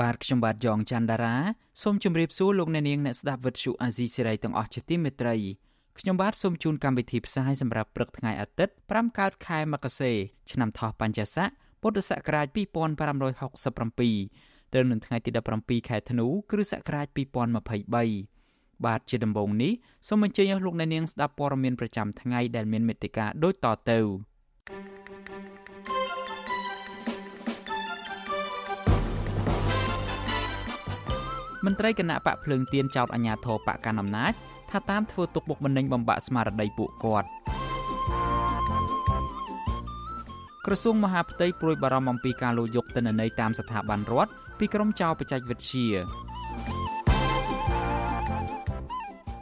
បាទខ្ញុំបាទយ៉ងច័ន្ទដារាសូមជម្រាបសួរលោកអ្នកនាងអ្នកស្ដាប់វិទ្យុអាស៊ីសេរីទាំងអស់ជាទីមេត្រីខ្ញុំបាទសូមជូនកម្មវិធីផ្សាយសម្រាប់ព្រឹកថ្ងៃអាទិត្យ5កើតខែមករាឆ្នាំថោះបัญចស័កពុទ្ធសករាជ2567ត្រូវនៅថ្ងៃទី17ខែធ្នូគ្រិស្តសករាជ2023បាទជាដំបូងនេះសូមអញ្ជើញអស់លោកអ្នកនាងស្ដាប់ព័ត៌មានប្រចាំថ្ងៃដែលមានមេត្តាដូចតទៅ thank you មន្ត្រីគណៈបកភ្លើងទៀនចោតអាញាធរបកកណ្ដាលអំណាចថាតាមធ្វើទុកបុកម្នេញបំបាក់ស្មារតីពួកគាត់ក្រសួងមហាផ្ទៃព្រួយបារម្ភអំពីការលួចយកទិន្នន័យតាមស្ថាប័នរដ្ឋពីក្រុមចៅបច្ចេកវិទ្យា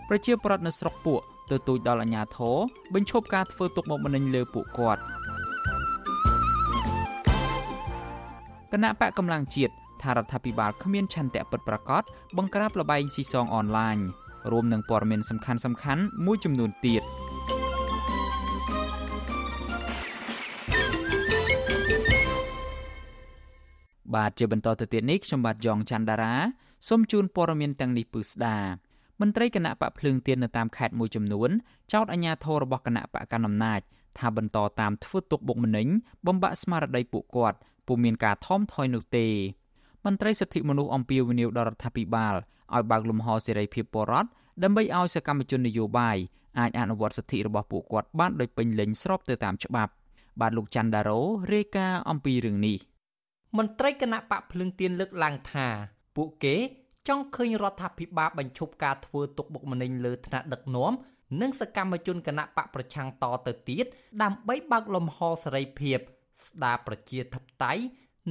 ប្រជាប្រដ្ឋនៅស្រុកពួកទទូចដល់អាជ្ញាធរបញ្ឈប់ការធ្វើទុកបុកម្នេញលើពួកគាត់គណៈបកកម្លាំងជាតិ ថារដ្ឋាភិបាលគ្មានឆន្ទៈពិតប្រាកដបង្ក្រាបលបែងស៊ីសងអនឡាញរួមនឹងព័ត៌មានសំខាន់សំខាន់មួយចំនួនទៀតបាទជាបន្តទៅទៀតនេះខ្ញុំបាទយ៉ងច័ន្ទដារាសូមជូនព័ត៌មានទាំងនេះពឺស្ដាមន្ត្រីគណៈបកភ្លើងទៀននៅតាមខេត្តមួយចំនួនចោទអាជ្ញាធររបស់គណៈបកកណ្ដាលអំណាចថាបន្តតាមធ្វើទុកបុកម្នេញបំបាក់ស្មារតីពួកគាត់ពុំមានការថមថយនោះទេ មន្ត្រីសិទ្ធិមនុស្សអំពាវនាវដល់រដ្ឋាភិបាលឲ្យបើកលំហសេរីភាពបរដ្ឋដើម្បីឲ្យសកម្មជននយោបាយអាចអនុវត្តសិទ្ធិរបស់ពួកគាត់បានដោយពេញលេញស្របទៅតាមច្បាប់ បាទលោកច័ន្ទដារ៉ូរាយការណ៍អំពីរឿងនេះមន្ត្រីគណៈបកភ្លឹងទៀនលើកឡើងថាពួកគេចង់ឃើញរដ្ឋាភិបាលបញ្ឈប់ការធ្វើទុកបុកម្នេញលើថ្នាក់ដឹកនាំនិងសកម្មជនគណៈបកប្រឆាំងតទៅទៀតដើម្បីបើកលំហសេរីភាព ស្ដារប្រជាធិបតេយ្យ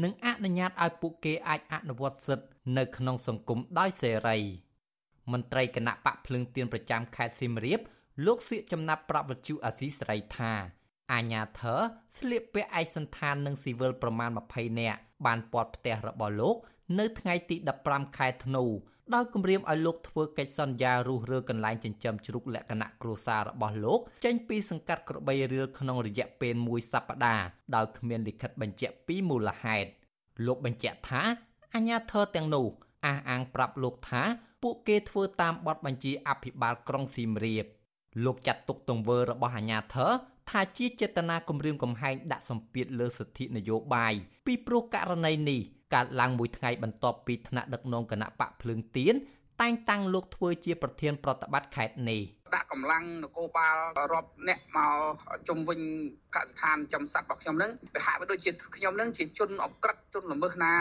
និងអនុញ្ញាតឲ្យពួកគេអាចអនុវត្តសិទ្ធិនៅក្នុងសង្គមដោយសេរីមន្ត្រីគណៈបកភ្លឹងទៀនប្រចាំខេត្តសៀមរាបលោកសៀកចំណាប់ប្រាប់វិទ្យុអាស៊ីសេរីថាអាញាធរស្លៀកពាក់ឯកសន្តាននិងស៊ីវិលប្រមាណ20នាក់បានពាត់ផ្ទះរបស់លោក នៅថ្ងៃទី15ខែធ្នូដោយគម្រាមឲ្យលោកធ្វើកិច្ចសន្យារុះរើកន្លែងចិញ្ចឹមជ្រូកលក្ខណៈគ្រួសាររបស់លោកចេញពីសង្កាត់ក្របីរៀលក្នុងរយៈពេលមួយសប្តាហ៍ដោយគ្មានលិខិតបញ្ជាក់ពីមូលហេតុលោកបញ្ជាក់ថាអាញាធរទាំងនោះអះអាងប្រាប់លោកថា ពួកគេធ្វើតាមបទបញ្ជាអភិបាលក្រុងសៀមរាបលោកចាត់ទុកទង្វើរបស់អាញាធរថាជាចេតនាគំរាមកំហែងដាក់សម្ពាធលើសិទ្ធិនយោបាយពីព្រោះករណីនេះ កើតឡើងមួយថ្ងៃបន្ទាប់ពីថ្នាក់ដឹកនាំគណៈបកភ្លើងទៀនតែងតាំងលោកធ្វើជាប្រធានប្រតិបត្តិខេត្តនេះ ដាក់កម្លាំងនគរបាលរាប់អ្នកមកជុំវិញកសិដ្ឋានចំសัตว์របស់ខ្ញុំនឹងវាហាក់បីដូចជាខ្ញុំនឹងជាជនអក្រិតជនល្មើសណា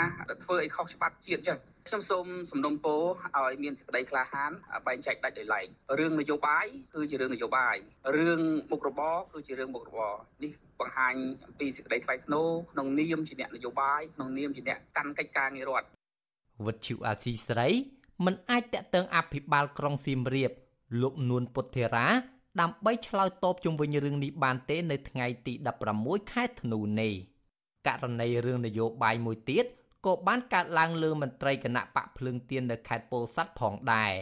ធ្វើអីខុសច្បាប់ជាតិចឹងខ្ញុំសូមសំណូមពរឲ្យមានសេចក្តីក្លាហានបែងចែកដាច់ដោយឡែករឿងនយោបាយគឺជារឿងនយោបាយរឿងមុខរបរគឺជារឿងមុខរបរនេះបង្ហាញអំពីសេចក្តីថ្លៃថ្នូរក្នុងនាមជាអ្នកនយោបាយក្នុងនាមជាអ្នកកាន់កិច្ចការងាររដ្ឋវិទ្យុអាស៊ីស្រីមិនអាចតាក់ទងអភិបាលក្រុងសៀមរាប លោកនួនពុទ្ធេរា ដើម្បីឆ្លើយតបជុំវិញរឿងនេះបានទេ នៅថ្ងៃទី16ខែធ្នូនេះករណីរឿងនយោបាយមួយទៀតក៏បានកើតឡើងលើមន្ត្រីគណៈបកភ្លើងទៀននៅខេត្តពោធិ៍សាត់ផងដែរ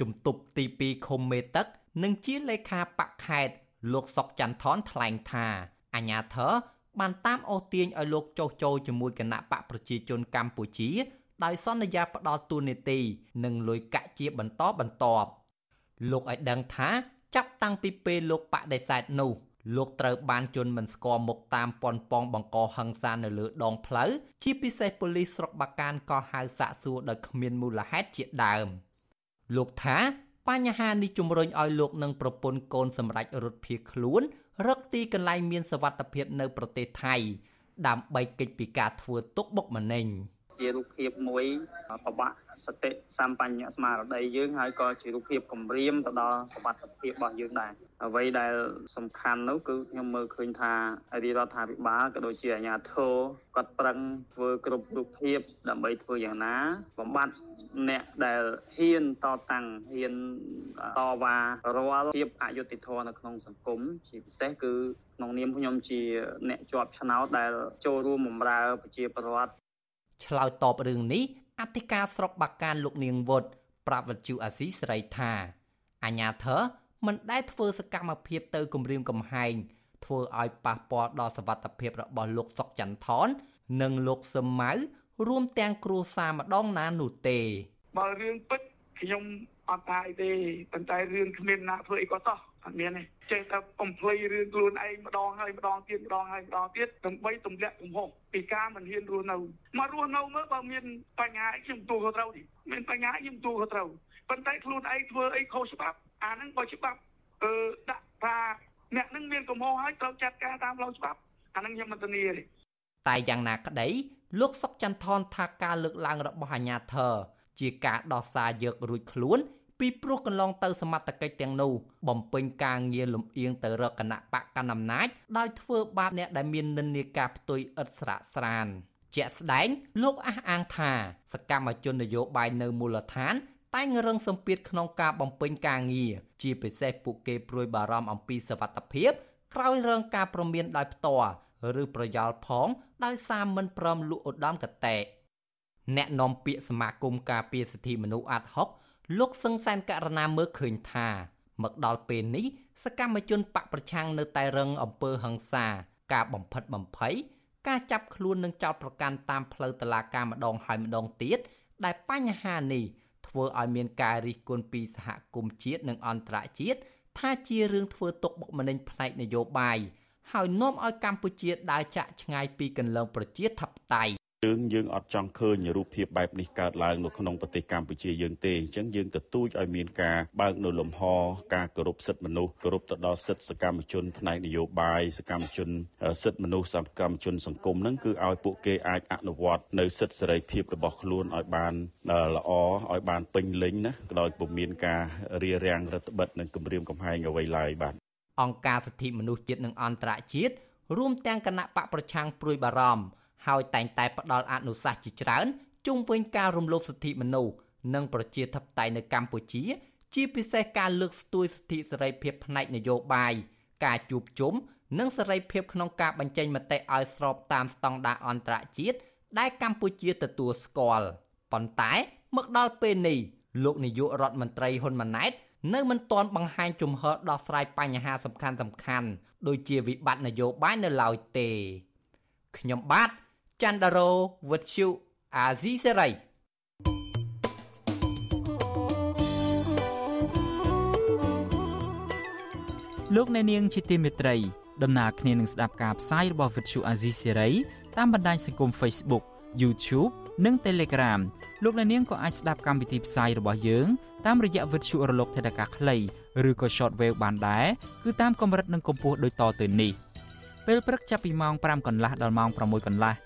ជំទប់ទី2ឃុំមេទឹកនិងជាលេខាបកខេត្តលោកសុកច័ន្ទថនថ្លែងថាអាញាធរបានតាមអូសទាញឲ្យលោកចុះចូលជាមួយគណៈបកប្រជាជនកម្ពុជា ដោយសន្យាផ្ដល់ទូនីតិនិងលុយកាក់ជាបន្តបន្ទាប់ លោកឲ្យដឹងថាចាប់តាំងពីពេលលោកបដិសេធនោះលោកត្រូវបានជន់មិនស្គាល់មុខតាមប៉ុនប៉ងបង្កហិង្សានៅលើដងផ្លូវជាពិសេសប៉ូលីសស្រុកបាកានក៏ហៅសាកសួរដោយគ្មានមូលហេតុជាដើមលោកថាបញ្ហានេះជំរុញឲ្យលោកនិងប្រពន្ធកូនសម្រេចរត់ភៀសខ្លួនរកទីកន្លែងមានសវត្ថភាពនៅប្រទេសថៃដើម្បីគេចពីការធ្វើទុកបុកម្នេញ។ ជារូបភាពមួយប្របាក់សតិសម្បញ្ញស្មារតីយើងហើយក៏ជារូបភាពគម្រាមទៅដល់សុខភាពរបស់យើងដែរអ្វីដែលសំខាន់នោះគឺខ្ញុំមើលឃើញថារាជរដ្ឋាភិបាលក៏ដូចជាអាជ្ញាធរគាត់ប្រឹងធ្វើគ្រប់រូបភាពដើម្បីធ្វើយ៉ាងណា បំបត្តិអ្នកដែលហ៊ានតតាំងហ៊ានតវ៉ារាល់ភាពអយុត្តិធម៌នៅក្នុងសង្គមជាពិសេសគឺក្នុងនាមខ្ញុំជាអ្នកជាប់ឆ្នោតដែលចូលរួមបម្រើប្រជាពលរដ្ឋ ឆ្លើយតបរឿងនេះអធិការស្រុកបាកានលោកនាងវុតប្រាប់វិទ្យុអាស៊ីសេរីថាអាញាធរមិនដែលធ្វើសកម្មភាពទៅគំរាមកំហែងធ្វើឲ្យប៉ះពាល់ដល់សវត្ថភាពរបស់លោកសុកចន្ទថននិងលោកសឹមម៉ៅរួមទាំងគ្រួសារម្ដងណានោះទេបើរឿងពិតខ្ញុំអត់ថាអីទេប៉ុន្តែរឿងគ្មានណាធ្វើអីក៏តោះ អត់មានទេចេះតែបំភ្លៃរឿងខ្លួនឯងម្ដងហើយម្ដងទៀតម្ដងហើយម្ដងទៀតដើម្បីទម្លាក់កំហុសពីការមិនហ៊ានរស់នៅមករស់នៅមើលបើមានបញ្ហាខ្ញុំទូខុសត្រូវទេមានបញ្ហាខ្ញុំទូខុសត្រូវប៉ុន្តែខ្លួនឯងធ្វើអីខុសច្បាប់អាហ្នឹងបើច្បាប់អឺដាក់ថាអ្នកនឹងមានកំហុសហើយត្រូវចាត់ការតាមផ្លូវច្បាប់អាហ្នឹងខ្ញុំមិនធានាទេតែយ៉ាងណាក្តីលោកសុកចន្ទថនថាការលើកឡើងរបស់អាញាធរជាការដោះសារយករួចខ្លួន ពីព្រោះកន្លងទៅសមត្ថកិច្ចទាំងនោះបំពេញការងារលំអៀងទៅរកគណៈបកកណ្ដាលអំណាចដោយធ្វើបាបអ្នកដែលមាននិន្នាការផ្ទុយឥតស្រាកស្រានជាក់ស្ដែងលោកអះអាងថា សកម្មជននយោបាយនៅមូលដ្ឋាន តែងរឹងសម្ពាធក្នុងការបំពេញការងារជាពិសេសពួកគេព្រួយបារម្ភអំពីសវត្ថភាពក្រោយរងការប្រមានដោយផ្ទាល់ឬប្រយោលផងដោយសារមិនព្រមលក់ឧត្តមកតេអ្នកនាំពាក្យសមាគមការពារសិទ្ធិមនុស្សអាត់ហុក លោកសឹងសែនករណាមើលឃើញថាមកដល់ពេលនេះសកម្មជនបកប្រឆាំងនៅតែរឹងអំពើហិង្សា ការបំផិតបំភ័យការចាប់ខ្លួននិងចោទប្រកាន់តាមផ្លូវតុលាការម្ដងហើយម្ដងទៀតដែលបញ្ហានេះធ្វើឲ្យមានការរិះគន់ពីសហគមន៍ជាតិនិងអន្តរជាតិថាជារឿងធ្វើទុកបុកម្នេញផ្នែកនយោបាយហើយនាំឲ្យកម្ពុជាដើរចាក់ឆ្ងាយពីគន្លងប្រជាធិបតេយ្យ យើងយើងអត់ចង់ឃើញរូបភាពបែបនេះកើតឡើងនៅក្នុងប្រទេសកម្ពុជាយើងទេអញ្ចឹងយើងទទូចឲ្យមានការបើកនៅលំហការគោរពសិទ្ធិមនុស្សគោរពទៅដល់សិទ្ធិសកម្មជនផ្នែកនយោបាយសកម្មជនសិទ្ធិមនុស្សសកម្មជនសង្គមហ្នឹងគឺឲ្យពួកគេអាចអនុវត្តនៅសិទ្ធិសេរីភាពរបស់ខ្លួនឲ្យបានល្អឲ្យបានពេញលេញណាដោយពុំមានការរារាំងរដ្ឋបិទនិងគម្រាមកំហែងអ្វីឡើយបាទអង្គការសិទ្ធិមនុស្សជាតិនិងអន្តរជាតិរួមទាំងគណៈបកប្រឆាំងព្រួយបារម្ភ ហើយតែងតែផ្ដល់អនុសាសន៍ជាច្រើនជុំវិញការរំលោភសិទ្ធិមនុស្សនិងប្រជាធិបតេយ្យនៅកម្ពុជា ជាពិសេសការលើកស្ទួយសិទ្ធិសេរីភាពផ្នែកនយោបាយការជួបជុំនិងសេរីភាពក្នុងការបញ្ចេញមតិឲ្យស្របតាមស្តង់ដារអន្តរជាតិដែលកម្ពុជាទទួលស្គាល់ប៉ុន្តែមកដល់ពេលនេះលោកនាយករដ្ឋមន្ត្រីហ៊ុនម៉ាណែតនៅមិនទាន់បង្ហាញជំហរដោះស្រាយបញ្ហាសំខាន់សំខាន់ដូចជាវិបត្តិនយោបាយនៅឡើយទេខ្ញុំបាទ ច័ន្ទដារោវុទ្ធុអាស៊ីសេរីលោកអ្នកនាងជាទីមេត្រីដំណើរគ្នានឹងស្ដាប់ការផ្សាយរបស់វិទ្យុអាស៊ីសេរីតាមបណ្ដាញសង្គម Facebook YouTube និង Telegram លោកអ្នកនាងក៏អាចស្ដាប់កម្មវិធីផ្សាយរបស់យើងតាមរយៈវិទ្យុរលកថេដាកាខ្លីឬក៏ Shortwave បានដែរគឺតាមកម្រិតនិងកម្ពស់ដូចតទៅនេះពេលព្រឹកចាប់ពីម៉ោង5កន្លះដល់ម៉ោង6កន្លះ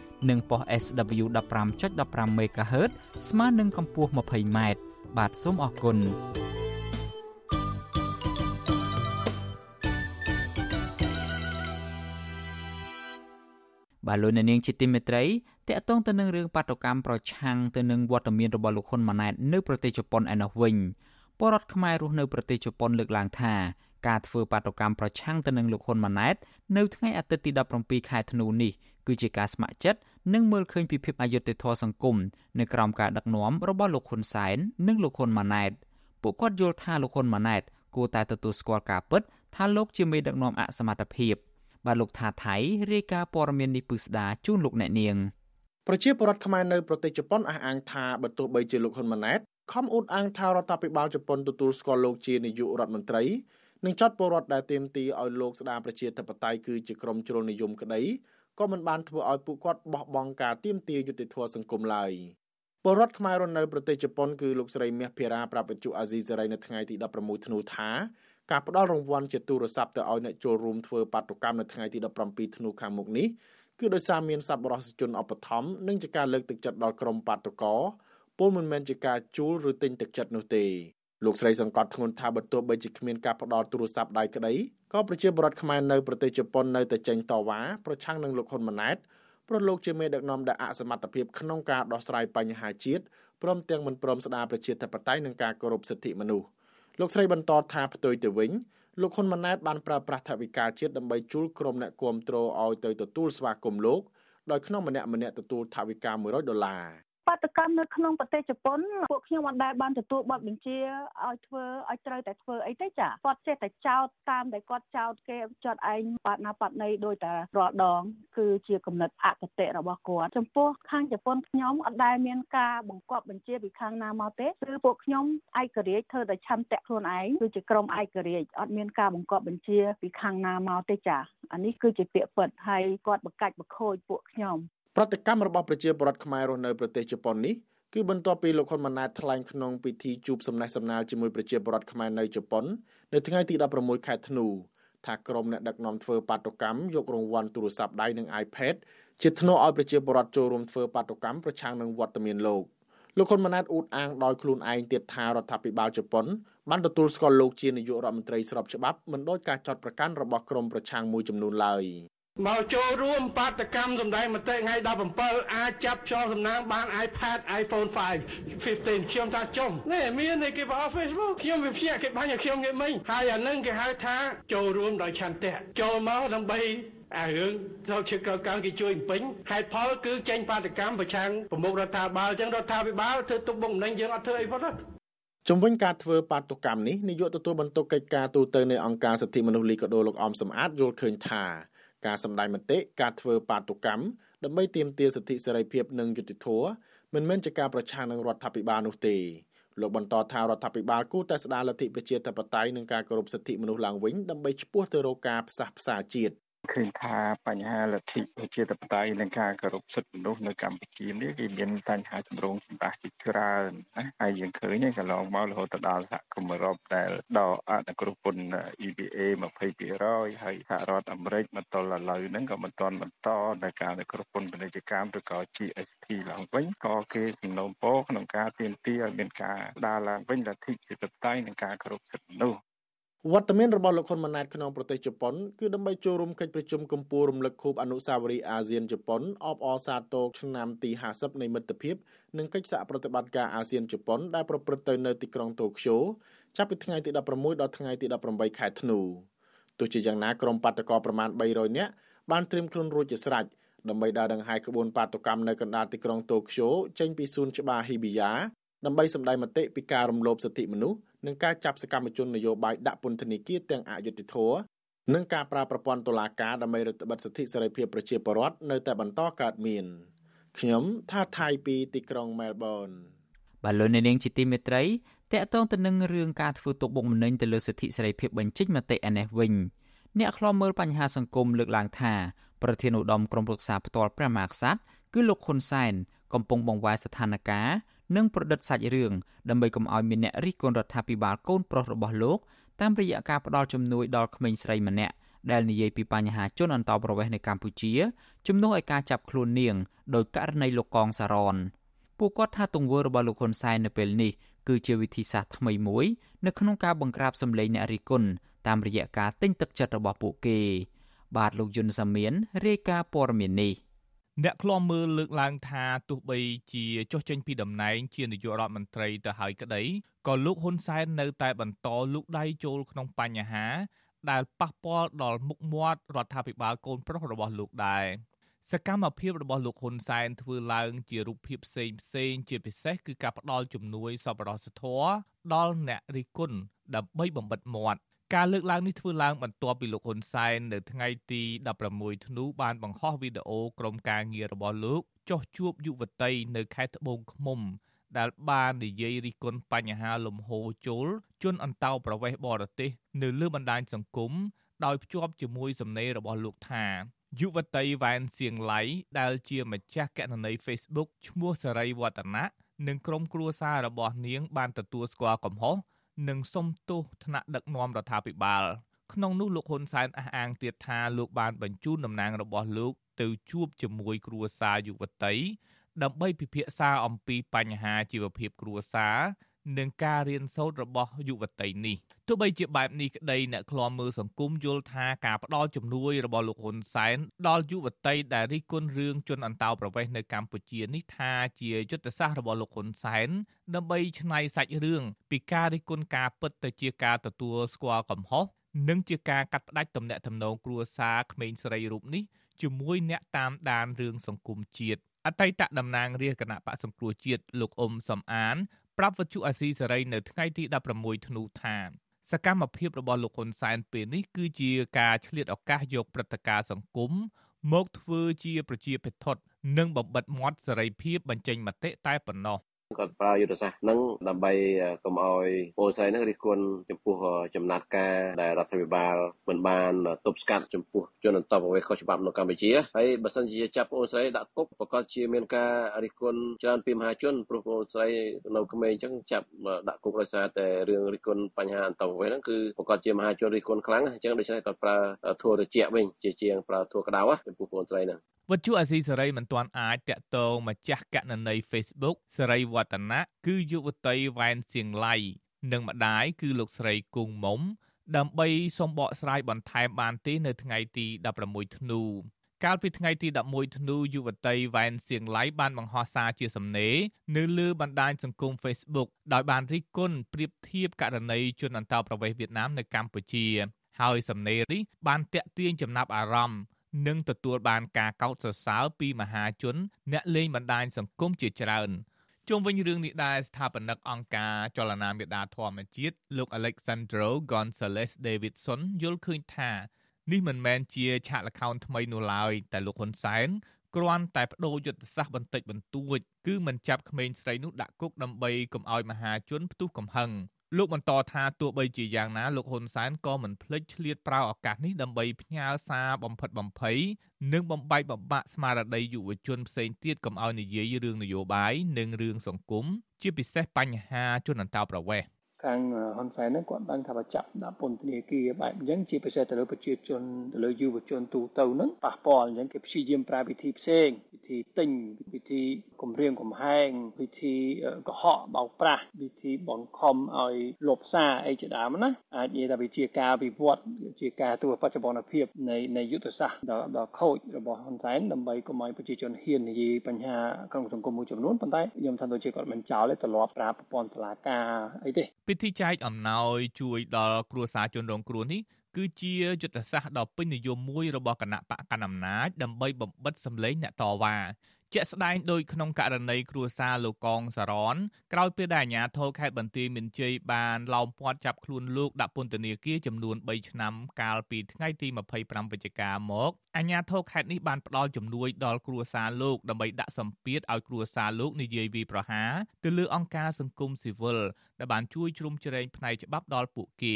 និងប៉ុស SW 15.15 MHz ស្មើនឹងកម្ពស់ 20m បាទសូមអរគុណបាទលោកអ្នកនាងជាទីមេត្រីតកតងទៅនឹងរឿងបាតុកម្មប្រឆាំងទៅនឹងវត្តមានរបស់លោកហ៊ុនម៉ាណែតនៅប្រទេសជប៉ុនឯណោះវិញពលរដ្ឋខ្មែររស់នៅប្រទេសជប៉ុនលើកឡើងថាការធ្វើបាតុកម្មប្រឆាំងទៅនឹងលោកហ៊ុនម៉ាណែតនៅថ្ងៃអាទិត្យទី17ខែធ្នូនេះគឺជាការស្ម័គ្រចិត្ត និងមើលឃើញពីភាពអយុត្តិធម៌សង្គមនៅក្រោមការដឹកនាំរបស់លោកហ៊ុនសែននិងលោកហ៊ុនម៉ាណែតពួកគាត់យល់ថាលោកហ៊ុនម៉ាណែតគួរតែទទួលស្គាល់ការពិតថាលោកជាមេដឹកនាំអសមត្ថភាពបាទលោកថាថៃរាយការណ៍ព័ត៌មាននេះពឹស្ដាជូនលោកអ្នកនាងប្រជាពលរដ្ឋខ្មែរនៅប្រទេសជប៉ុនអះអាងថាបើទោះបីជាលោកហ៊ុនម៉ាណែតខំអួតអាងថារដ្ឋាភិបាលជប៉ុនទទួលស្គាល់លោកជានាយករដ្ឋមន្ត្រីនិងចាត់ពលរដ្ឋដែលទាមទារឲ្យលោកស្ដារប្រជាធិបតេយ្យគឺជាក្រុមជ្រុលនិយមក្តី ក៏មិនបានធ្វើឲ្យពួកគាត់បោះបង់ការទាមទារយុត្តិធម៌សង្គមឡើយពលរដ្ឋខ្មែររស់នៅប្រទេសជប៉ុនគឺលោកស្រីមាសភារាប្រាប់វិទ្យុអាស៊ីសេរីនៅថ្ងៃទី16ធ្នូថាការផ្ដល់រង្វាន់ជាទូរស័ព្ទទៅឲ្យអ្នកចូលរួមធ្វើបាតុកម្មនៅថ្ងៃទី17ធ្នូខាងមុខនេះគឺដោយសារមានសប្បុរសជនឧបត្ថម្ភនិងជាការលើកទឹកចិត្តដល់ក្រុមបាតុករពលមិនមែនជាការជួលឬទិញទឹកចិត្តនោះទេ លោកស្រីសង្កត់ធ្ងន់ថាបើទោះបីជាគ្មានការផ្ដល់ទូរស័ព្ទដៃក្តីក៏ប្រជាពលរដ្ឋខ្មែរនៅប្រទេសជប៉ុននៅតែចេញតវ៉ាប្រឆាំងនឹងលោកហ៊ុនម៉ាណែតព្រោះលោកជាមេដឹកនាំដែលអសមត្ថភាពក្នុងការដោះស្រាយបញ្ហាជាតិព្រមទាំងមិនព្រមស្ដារប្រជាធិបតេយ្យនិងការគោរពសិទ្ធិមនុស្សលោកស្រីបន្តថាផ្ទុយទៅវិញលោកហ៊ុនម៉ាណែតបានប្រើប្រាស់ថវិកាជាតិដើម្បីជួលក្រុមអ្នកគាំទ្រឲ្យទៅទទួលស្វាគមន៍លោកដោយក្នុងម្នាក់ម្នាក់ទទួលថវិកា100ដុល្លារ បាតកម្មនៅក្នុងប្រទេសជប៉ុនពួកខ្ញុំមិនដែលបានទទួលបទបញ្ជាឲ្យធ្វើឲ្យត្រូវតែធ្វើអីទេចាគាត់ចេះតែចោទតាមដែលគាត់ចោទគេចាត់ឯងបាត់ណាបាត់ណីដោយតែរាល់ដង គឺជាគំនិតអកតេរបស់គាត់ចំពោះខាងជប៉ុនខ្ញុំអត់ដែលមានការបង្គាប់បញ្ជាពីខាងណាមកទេគឺពួកខ្ញុំឯករាជ្យធ្វើតែឆន្ទៈខ្លួនឯងគឺជាក្រុមឯករាជ្យអត់មានការបង្គាប់បញ្ជាពីខាងណាមកទេចាអានេះគឺជាពាក្យពិតហើយគាត់បកាច់បខូចពួកខ្ញុំ ប្រតិកម្មរបស់ប្រជាពលរដ្ឋខ្មែររស់នៅប្រទេសជប៉ុននេះគឺបន្ទាប់ពីលោកហ៊ុនម៉ាណែតថ្លែងក្នុងពិធីជួបសំណេះសំណាលជាមួយប្រជាពលរដ្ឋខ្មែរនៅជប៉ុននៅថ្ងៃទី16ខែធ្នូថាក្រុមអ្នកដឹកនាំធ្វើបាតុកម្មយករង្វាន់ទូរស័ព្ទដៃនិង iPad ជាធ្នូឲ្យប្រជាពលរដ្ឋចូលរួមធ្វើបាតុកម្មប្រឆាំងនឹងវត្តមានលោកលោកហ៊ុនម៉ាណែតអ៊ូតអាងដោយខ្លួនឯងទៀតថារដ្ឋាភិបាលជប៉ុនបានទទួលស្គាល់លោកជានាយករដ្ឋមន្ត្រីស្របច្បាប់មិនដោយការចាត់ប្រកាន់របស់ក្រុមប្រឆាំងមួយចំនួនឡើយ មកចូលរួមបាតកម្មសម្ដែងមតិថ្ងៃ17អាចចាប់ចងសំណាងបាន iPad iPhone 5 15ខ្ញុំថាចុំនេះមាននេះគេបោះ Facebook ខ្ញុំវាភ្ញាក់គេបាញ់ឲ្យខ្ញុំងាកមិញហើយអានឹងគេហៅថាចូលរួមដោយឆន្ទៈចូលមកដើម្បីអារឿងទៅជាកកគេជួយពេញហេតុផលគឺចេញបាតកម្មប្រឆាំងប្រមុខរដ្ឋាភិបាលអញ្ចឹងរដ្ឋាភិបាលធ្វើទុកបុកម្នេញយើងអត់ធ្វើអីផងទេជំវិញការធ្វើបាតុកម្មនេះនាយកទទួលបន្ទុកកិច្ចការទូតទៅនៃអង្គការសិទ្ធិមនុស្សលីកាដូលោកអមសំអាតយល់ឃើញថា ការសម្ដែងមតិការធ្វើបាតុកម្មដើម្បីទាមទារសិទ្ធិសេរីភាពនិងយុត្តិធម៌មិនមែនជាការប្រឆាំងនឹងរដ្ឋាភិបាលនោះទេលោកបន្តថារដ្ឋាភិបាលគួរតែស្ដារលទ្ធិប្រជាធិបតេយ្យនិងការគោរពសិទ្ធិមនុស្សឡើងវិញដើម្បីឆ្ពោះទៅរកការផ្សះផ្សាជាតិ ឃើញថាបញ្ហាលទ្ធិប្រជាធិបតេយ្យនិងការគោរពសិទ្ធិមនុស្សនៅកម្ពុជានេះគេមានបញ្ហាចម្រូងចម្រាសជាច្រើនណាហើយយើងឃើញកន្លងមករហូតដល់សហគមន៍អឺរ៉ុបដែលដកអនុគ្រោះពន្ធ EBA 20%ហើយសហរដ្ឋអាមេរិកមកទល់ឥឡូវហ្នឹងក៏មិនទាន់បន្តនៅការអនុគ្រោះពន្ធពាណិជ្ជកម្មឬក៏ GSP ឡើងវិញក៏គេសំណូមពរក្នុងការទាមទារឲ្យមានការដើរឡើងវិញលទ្ធិប្រជាធិបតេយ្យនិងការគោរពសិទ្ធិមនុស្ស វត្តមានរបស់លោកហ៊ុនម៉ាណែតក្នុងប្រទេសជប៉ុនគឺដើម្បីចូលរួមកិច្ចប្រជុំកំពូលរំលឹកខួបអនុស្សាវរីយ៍អាស៊ានជប៉ុនអបអរសាទរឆ្នាំទី50នៃមិត្តភាពនិងកិច្ចសហប្រតិបត្តិការអាស៊ានជប៉ុនដែលប្រព្រឹត្តទៅនៅទីក្រុងតូក្យូចាប់ពីថ្ងៃទី16ដល់ថ្ងៃទី18ខែធ្នូទោះជាយ៉ាងណាក្រុមបាតកោប្រមាណ300នាក់បានត្រៀមខ្លួនរួចជាស្រេចដើម្បីដើរដង្ហែក្បួនបាតុកម្មនៅកណ្ដាលទីក្រុងតូក្យូចេញពីសួនច្បារហ៊ីប៊ីយ៉ាដើម្បីសម្ដែងមតិពីការរំលោភសិទ្ធិមនុស្ស និងការចាប់សកម្មជននយោបាយដាក់ពន្ធនាគារទាំងអយុត្តិធម៌និងការប្រើប្រព័ន្ធតុលាការដើម្បីរដ្ឋបិទសិទ្ធិសេរីភាពប្រជាពលរដ្ឋនៅតែបន្តកើតមានខ្ញុំថាថៃពីទីក្រុងមែលប៊នបាទលោកនាងជាទីមេត្រីតកតងទៅនឹងរឿងការធ្វើទុកបុកម្នេញទៅលើសិទ្ធិសេរីភាពបញ្ចេញមតិឯនេះវិញអ្នកខ្លាំមើលបញ្ហាសង្គមលើកឡើងថាប្រធានឧត្តមក្រុមប្រឹក្សាផ្ទាល់ព្រះមហាក្សត្រគឺលោកហ៊ុនសែនកំពុងបង្វែរស្ថានភាព និងប្រឌិតសាច់រឿងដើម្បីកុំឲ្យមានអ្នករិះគន់រដ្ឋាភិបាលកូនប្រុសរបស់លោកតាមរយៈការផ្ដល់ជំនួយដល់ក្មេងស្រីម្នាក់ដែលនិយាយពីបញ្ហាជនអន្តោប្រវេសន៍នៅកម្ពុជាជំនួសឲ្យការចាប់ខ្លួននាងដោយករណីលោកកងសារ៉នពួកគាត់ថាទង្វើរបស់លោកហ៊ុនសែននៅពេលនេះគឺជាវិធីសាស្ត្រថ្មីមួយនៅក្នុងការបង្ក្រាបសម្លេងអ្នករិះគន់តាមរយៈការទិញទឹកចិត្តរបស់ពួកគេ បាទលោកយុនសាមៀនរាយការណ៍ព័ត៌មាននេះ អ្នកឃ្លាំមើលលើកឡើងថាទោះបីជាចុះចេញពីតំណែងជានាយករដ្ឋមន្ត្រីទៅហើយក្តីក៏លោកហ៊ុនសែននៅតែបន្តលូកដៃចូលក្នុងបញ្ហា ដែលប៉ះពាល់ដល់មុខមាត់រដ្ឋាភិបាលកូនប្រុសរបស់លោកដែរសកម្មភាពរបស់លោកហ៊ុនសែនធ្វើឡើងជារូបភាពផ្សេងផ្សេងជាពិសេសគឺការផ្ដល់ជំនួយសប្បុរសធម៌ដល់អ្នករិះគន់ដើម្បីបំបិតមាត់ ការលើកឡើងនេះធ្វើឡើងបន្ទាប់ពីលោកហ៊ុនសែននៅថ្ងៃទី16ធ្នូបានបង្ហោះវីដេអូក្រុមការងាររបស់លោកចុះជួបយុវតីនៅខេត្តត្បូងឃ្មុំ ដែលបាននិយាយរិះគន់បញ្ហាលំហូរចូលជនអន្តោប្រវេសន៍បរទេសនៅលើបណ្ដាញសង្គមដោយភ្ជាប់ជាមួយសំណេររបស់លោកថាយុវតីវ៉ែនសៀងឡៃដែលជាម្ចាស់កណនី Facebook ឈ្មោះសេរីវឌ្ឍនៈនិងក្រុមគ្រួសាររបស់នាងបានទទួលស្គាល់កំហុស និងសុំទោសថ្នាក់ដឹកនាំរដ្ឋាភិបាលក្នុងនោះលោកហ៊ុនសែនអះអាងទៀតថាលោកបានបញ្ជូនតំណាងរបស់លោកទៅជួបជាមួយគ្រួសារយុវតីដើម្បីពិភាក្សាអំពីបញ្ហាជីវភាពគ្រួសារ និងការរៀនសូត្ររបស់យុវតីនេះទោះបីជាបែបនេះក្តីអ្នកឃ្លាំមើលសង្គមយល់ថាការផ្ដល់ជំនួយរបស់លោកហ៊ុនសែនដល់យុវតីដែលរិះគន់រឿងជនអន្តោប្រវេសន៍នៅកម្ពុជានេះថាជាយុទ្ធសាស្ត្ររបស់លោកហ៊ុនសែនដើម្បីឆ្នៃសាច់រឿងពីការរិះគន់ការពិតទៅជាការទទួលស្គាល់កំហុសនិងជាការកាត់ផ្តាច់ទំនាក់ទំនងគ្រួសារក្មេងស្រីរូបនេះជាមួយអ្នកតាមដានរឿងសង្គមជាតិអតីតតំណាងរាជគណៈបកសង្គ្រោះជាតិលោកអ៊ុំសំអាន ប្រាប់វិទ្យុអាស៊ីសេរីនៅថ្ងៃទី16ធ្នូថាសកម្មភាពរបស់លោកហ៊ុនសែនពេលនេះគឺជាការឆ្លៀតឱកាសយកព្រឹត្តិការណ៍សង្គមមកធ្វើជាប្រជាភិថុតនិងបំបិតមាត់សេរីភាពបញ្ចេញមតិតែប៉ុណ្ណោះ គាត់ប្រើយុទ្ធសាស្ត្រហ្នឹងដើម្បីកុំឲ្យពលស្រីហ្នឹងរិះគន់ចំពោះចំណាត់ការដែលរដ្ឋាភិបាលមិនបានទប់ស្កាត់ចំពោះជនអន្តោប្រវេសន៍ខុសច្បាប់នៅកម្ពុជាហើយបើសិនជាចាប់ពលស្រីដាក់គុកប្រកាសជាមានការរិះគន់ច្រើនពីមហាជនព្រោះពលស្រីនៅក្មេងអញ្ចឹងចាប់ដាក់គុកដោយសារតែរឿងរិះគន់បញ្ហាអន្តោប្រវេសន៍ហ្នឹងគឺប្រកាសជាមហាជនរិះគន់ខ្លាំងអញ្ចឹងដូច្នេះគាត់ប្រើធัวត្រជាក់វិញជាជាងប្រើធัวក្តៅចំពោះពលស្រីហ្នឹងវត្ថុអាស៊ីសេរីមិនទាន់អាចតាក់ទងម្ចាស់កណន័យ Facebook សេរីវឌ្ឍនៈគឺយុវតីវ៉ែនសៀងឡៃនិងម្ដាយគឺលោកស្រីគង់មុំដើម្បីសូមបកស្រាយបន្ថែមបានទេនៅថ្ងៃទី16ធ្នូកាលពីថ្ងៃទី11ធ្នូយុវតីវ៉ែនសៀងឡៃបានបង្ហោះសារជាសំណេរនៅលើបណ្ដាញសង្គម Facebook ដោយបានរិះគន់ប្រៀបធៀបករណីជនអន្តោប្រវេសន៍វៀតណាមនៅកម្ពុជា ហើយសំណេរនេះបានតាក់ទាញចំណាប់អារម្មណ៍ និងទទួលបានការកោតសរសើរពីមហាជន អ្នកលេងបណ្ដាញសង្គមជាច្រើនជុំវិញរឿងនេះដែរស្ថាបនិកអង្គការចលនាមេដាធម្មជាតិលោក Alexandro Gonzalez Davidson យល់ឃើញថានេះមិនមែនជាឆាកល្ខោនថ្មីនោះឡើយតែលោកហ៊ុនសែនគ្រាន់តែបដូរយុទ្ធសាស្ត្របន្តិចបន្តួចគឺមិនចាប់ក្មេងស្រីនោះដាក់គុកដើម្បីកុំឲ្យមហាជនផ្ទុះកំហឹង លោកបន្តថាទោះបីជាយ៉ាងណាលោកហ៊ុនសែនក៏មិនភ្លេចឆ្លៀតប្រើឱកាសនេះដើម្បីផ្ញើសារបំផិតបំភ័យនិងបំបែកបំបាក់ស្មារតីយុវជនផ្សេងទៀតកុំឲ្យនិយាយរឿងនយោបាយនិងរឿងសង្គមជាពិសេសបញ្ហាជនអន្តោប្រវេសន៍ ខាងហ៊ុនសែនហ្នឹងគាត់ដឹងថាបើចាប់ដាក់ពន្ធនាគារបែបអញ្ចឹងជាពិសេសទៅលើប្រជាជនទៅលើយុវជនទូទៅហ្នឹងប៉ះពាល់អញ្ចឹងគេព្យាយាមប្រើវិធីផ្សេងវិធីទិញវិធីគម្រាមកំហែងវិធីកុហកបោកប្រាស់វិធីបង្ខំឲ្យលបសារអីជាដើមណាអាចនិយាយថាវាជាការវិវត្តជាការទូបច្ចុប្បន្នភាពនៃនៃយុទ្ធសាស្ត្រដ៏ខូចរបស់ហ៊ុនសែនដើម្បីកុំឲ្យប្រជាជនហ៊ាននិយាយបញ្ហាក្នុងសង្គមមួយចំនួនប៉ុន្តែខ្ញុំថាដូចជាគាត់មិនចោលទេទ្រលាប់ប្រើប្រព័ន្ធតុលាការអីទេពិធីចែកអំណោយជួយដល់គ្រួសារជនរងគ្រោះនេះគឺជាយុទ្ធសាស្ត្រដ៏ពេញនិយមមួយរបស់គណៈបកកណ្ដាលអំណាចដើម្បីបំបិតសម្លេងអ្នកតវ៉ា ជាក់ស្ដែងដោយក្នុងករណីគ្រួសារលោកកងសារ៉នក្រោយពេលដែលអាជ្ញាធរខេត្តបន្ទាយមានជ័យបានឡោមព័ទ្ធចាប់ខ្លួនលោកដាក់ពន្ធនាគារចំនួន3ឆ្នាំកាលពីថ្ងៃទី25វិច្ឆិកាមកអាជ្ញាធរខេត្តនេះបានផ្ដល់ជំនួយដល់គ្រួសារលោកដើម្បីដាក់សម្ពាធឲ្យគ្រួសារលោកនិយាយវាយប្រហារទៅលើអង្គការសង្គមស៊ីវិលដែលបានជួយជ្រោមជ្រែងផ្នែកច្បាប់ដល់ពួកគេ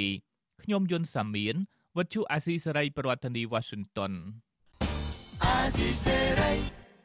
ខ្ញុំយុនសាមៀនវត្តជូអាស៊ីសេរីប្រធានាធិបតី Washington អាស៊ីសេរី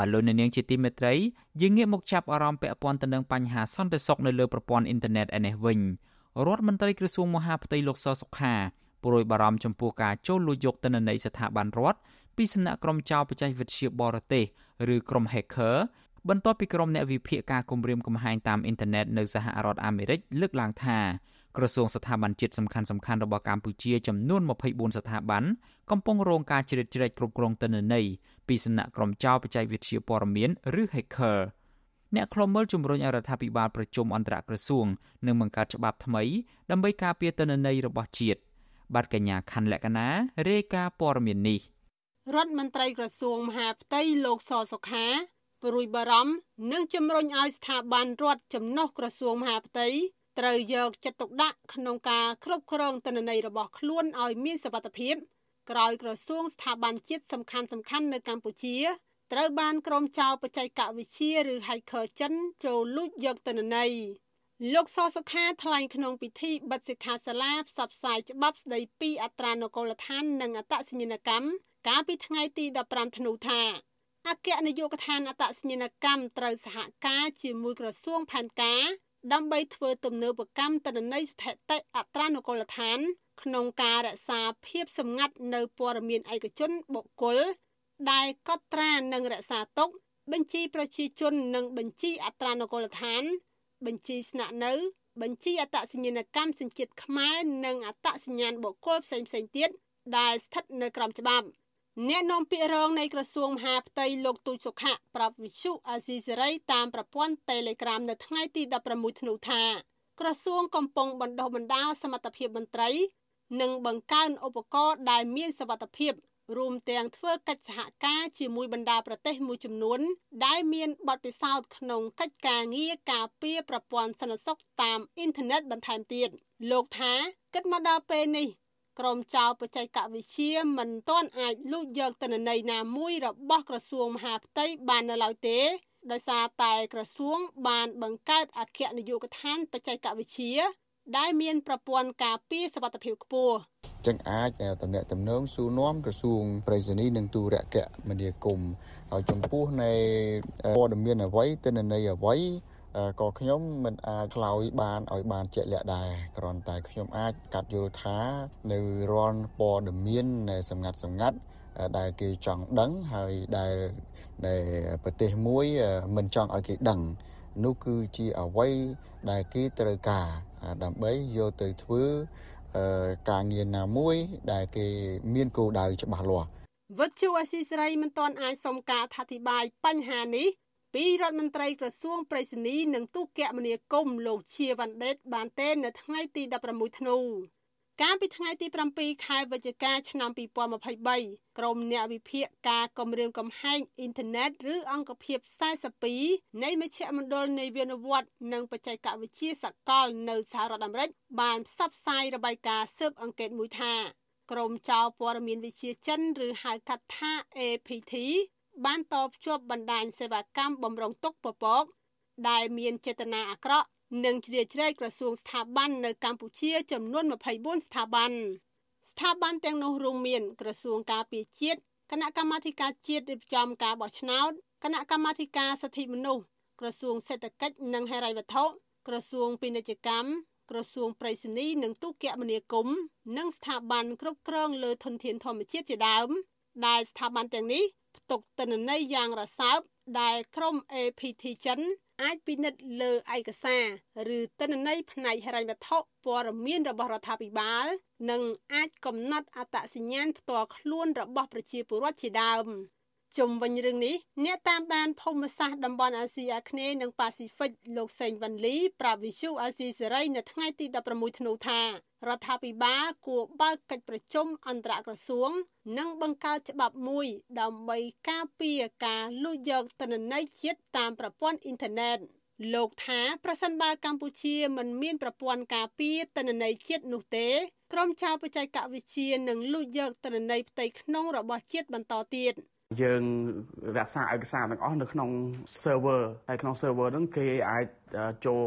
បាទលោកអ្នកនាងជាទីមេត្រីយើងងាកមកចាប់អារម្មណ៍ពាក់ព័ន្ធទៅនឹងបញ្ហាសន្តិសុខនៅលើប្រព័ន្ធអ៊ីនធឺណិតឯនេះវិញរដ្ឋមន្ត្រីក្រសួងមហាផ្ទៃលោកសសុខាព្រួយបារម្ភចំពោះការចូលលួចយកទិន្នន័យស្ថាប័នរដ្ឋពីសំណាក់ក្រុមចៅបច្ចេកវិទ្យាបរទេសឬក្រុម hacker បន្ទាប់ពីក្រុមអ្នកវិភាគការគម្រាមកំហែងតាមអ៊ីនធឺណិតនៅសហរដ្ឋអាមេរិកលើកឡើងថា ក្រសួងស្ថាប័នជាតិសំខាន់សំខាន់របស់កម្ពុជាចំនួន24ស្ថាប័នកំពុងរងការជ្រៀតជ្រែកគ្រប់គ្រងទិន្នន័យពីសំណាក់ក្រុមចោរបច្ចេកវិទ្យាព័ត៌មានឬ hacker អ្នកខ្លំមើលជំរុញឲ្យរដ្ឋាភិបាលប្រជុំអន្តរក្រសួងនិងបង្កើតច្បាប់ថ្មីដើម្បីការពារទិន្នន័យរបស់ជាតិបាទកញ្ញាខាន់លក្ខណារាយការណ៍ព័ត៌មាននេះរដ្ឋមន្ត្រីក្រសួងមហាផ្ទៃលោកសសុខាព្រួយបារម្ភនិងជំរុញឲ្យស្ថាប័នរដ្ឋចំណុះក្រសួងមហាផ្ទៃ ត្រូវយកចិត្តទុកដាក់ក្នុងការគ្រប់គ្រងទិន្នន័យរបស់ខ្លួនឲ្យមានសុវត្ថិភាពក្រោយក្រសួងស្ថាប័នជាតិសំខាន់សំខាន់នៅកម្ពុជាត្រូវបានក្រុមចៅបច្ចេកវិទ្យាឬ Hacker ចិនចូលលួចយកទិន្នន័យលោកសសុខាថ្លែងក្នុងពិធីបិទសិក្ខាសាលាផ្សព្វផ្សាយច្បាប់ស្តីពីអត្រានុកូលដ្ឋាននិងអត្តសញ្ញាណកម្មកាលពីថ្ងៃទី15ធ្នូថាអគ្គនាយកដ្ឋានអត្តសញ្ញាណកម្មត្រូវសហការជាមួយក្រសួងផែនការ ដើម្បីធ្វើទំនើបកម្មទិន្នន័យស្ថិតិអត្រានុកូលដ្ឋាន ក្នុងការរក្សាភាពសម្ងាត់នៅព័ត៌មានឯកជនបុគ្គល ដែលកត់ត្រានិងរក្សាទុក បញ្ជីប្រជាជននិងបញ្ជីអត្រានុកូលដ្ឋាន បញ្ជីស្នាក់នៅ បញ្ជីអត្តសញ្ញាណកម្មសញ្ជាតិខ្មែរនិងអត្តសញ្ញាណបុគ្គលផ្សេងៗទៀតដែលស្ថិតនៅក្រោមច្បាប់ អ្នកនាំពាក្យរងនៃក្រសួងមហាផ្ទៃលោកទូចសុខៈប្រាប់វិទ្យុអាស៊ីសេរីតាមប្រព័ន្ធ Telegram នៅថ្ងៃទី16ធ្នូថាក្រសួងកំពុងបណ្ដុះបណ្ដាលសមត្ថភាពមន្ត្រី និងបង្កើនឧបករណ៍ដែលមានសវត្ថភាពរួមទាំងធ្វើកិច្ចសហការជាមួយបណ្ដាប្រទេសមួយចំនួន ដែលមានបទពិសោធន៍ក្នុងកិច្ចការងារការពារប្រព័ន្ធសន្តិសុខតាមអ៊ីនធឺណិតបន្ថែមទៀតលោកថាគិតមកដល់ពេលនេះ ក្រុមចៅបច្ចេកវិទ្យាមិនទាន់អាចលូកយកទិន្នន័យណាមួយរបស់ក្រសួងមហាផ្ទៃបាននៅឡើយទេដោយសារតែក្រសួងបានបង្កើតអគ្គនាយកដ្ឋានបច្ចេកវិទ្យាដែលមានប្រព័ន្ធការពារសវត្ថិភាពខ្ពស់ចឹងអាចតំណាក់តំណងសួរនាំក្រសួងប្រៃសណីនិងទូរគមនាគមន៍ហើយចំពោះនៃព័ត៌មានអ្វីទិន្នន័យអ្វី ក៏ខ្ញុំមិនអាចឆ្លើយបានឲ្យបានជាក់លាក់ដែរគ្រាន់តែខ្ញុំអាចកាត់យល់ថានៅរាល់ព័ត៌មានសម្ងាត់សម្ងាត់ដែលគេចង់ដឹងហើយដែលប្រទេសមួយមិនចង់ឲ្យគេដឹងនោះគឺជាអ្វីដែលគេត្រូវការដើម្បីយកទៅធ្វើការងារណាមួយដែលគេមានគោលដៅច្បាស់លាស់វិទ្យុអស៊ីសេរីមិនទាន់អាចសុំការអធិប្បាយបញ្ហានេះ ពីរដ្ឋមន្ត្រីក្រសួងប្រៃសណីនិងទូកមនាគមន៍លោកជាវ៉ាន់ដេតបានទេនៅថ្ងៃទី16ធ្នូកាលពីថ្ងៃទី7ខែវិច្ឆិកាឆ្នាំ2023ក្រុមអ្នកវិភាគការគម្រាមកំហែងអ៊ីនធឺណិតឬអង្គភាព42នៃមជ្ឈមណ្ឌលនៃវិនវត្តនិងបច្ចេកវិទ្យាសកលនៅសហរដ្ឋអាមេរិកបានផ្សព្វផ្សាយរបាយការណ៍ស៊ើបអង្កេតមួយថាក្រុមចៅព័ត៌មានវិទ្យាចិនឬហៅកាត់ថា APT បានតភ្ជាប់បណ្ដាញសេវាកម្មបំរុងទុកពពក ដែលមានចេតនាអាក្រក់និងជ្រៀតជ្រែកក្រសួងស្ថាប័ននៅកម្ពុជាចំនួន24ស្ថាប័នស្ថាប័នទាំងនោះរួមមានក្រសួងការពារជាតិគណៈកម្មាធិការជាតិរៀបចំការបោះឆ្នោតគណៈកម្មាធិការសិទ្ធិមនុស្សក្រសួងសេដ្ឋកិច្ចនិងហិរញ្ញវត្ថុក្រសួងពាណិជ្ជកម្មក្រសួងប្រៃសណីនិងទូកមនាគមន៍និងស្ថាប័នគ្រប់គ្រងលើធនធានធម្មជាតិជាដើមដែលស្ថាប័នទាំងនេះផ្ទុកទិន្នន័យយ៉ាងរសើបដែលក្រុម APT ចិនអាចពិនិត្យលើឯកសារឬទិន្នន័យផ្នែកហិរញ្ញវត្ថុព័ត៌មានរបស់រដ្ឋាភិបាលនិងអាចកំណត់អត្តសញ្ញាណផ្ទាល់ខ្លួនរបស់ប្រជាពលរដ្ឋជាដើមជុំវិញរឿងនេះអ្នកតាមដានភូមិសាស្ត្រតំបន់អាស៊ីអាគ្នេយ៍និងប៉ាស៊ីហ្វិកលោកសេងវ៉ាន់លីប្រាប់វិសុអាស៊ីសេរីនៅថ្ងៃទី16ធ្នូថា រដ្ឋាភិបាលគួរបើកកិច្ចប្រជុំអន្តរក្រសួង និងបង្កើតច្បាប់មួយ ដើម្បីការពារការលួចយកទិន្នន័យជាតិតាមប្រព័ន្ធអ៊ីនធឺណិតលោកថាប្រសិនបើកម្ពុជាមិនមានប្រព័ន្ធការពារទិន្នន័យជាតិនោះទេក្រុមចៅបច្ចេកវិទ្យានឹងលួចយកទិន្នន័យផ្ទៃក្នុងរបស់ជាតិបន្តទៀត យើងរក្សាឯកសារទាំងអស់នៅក្នុង server ហើយក្នុង server ហ្នឹងគេអាចចូល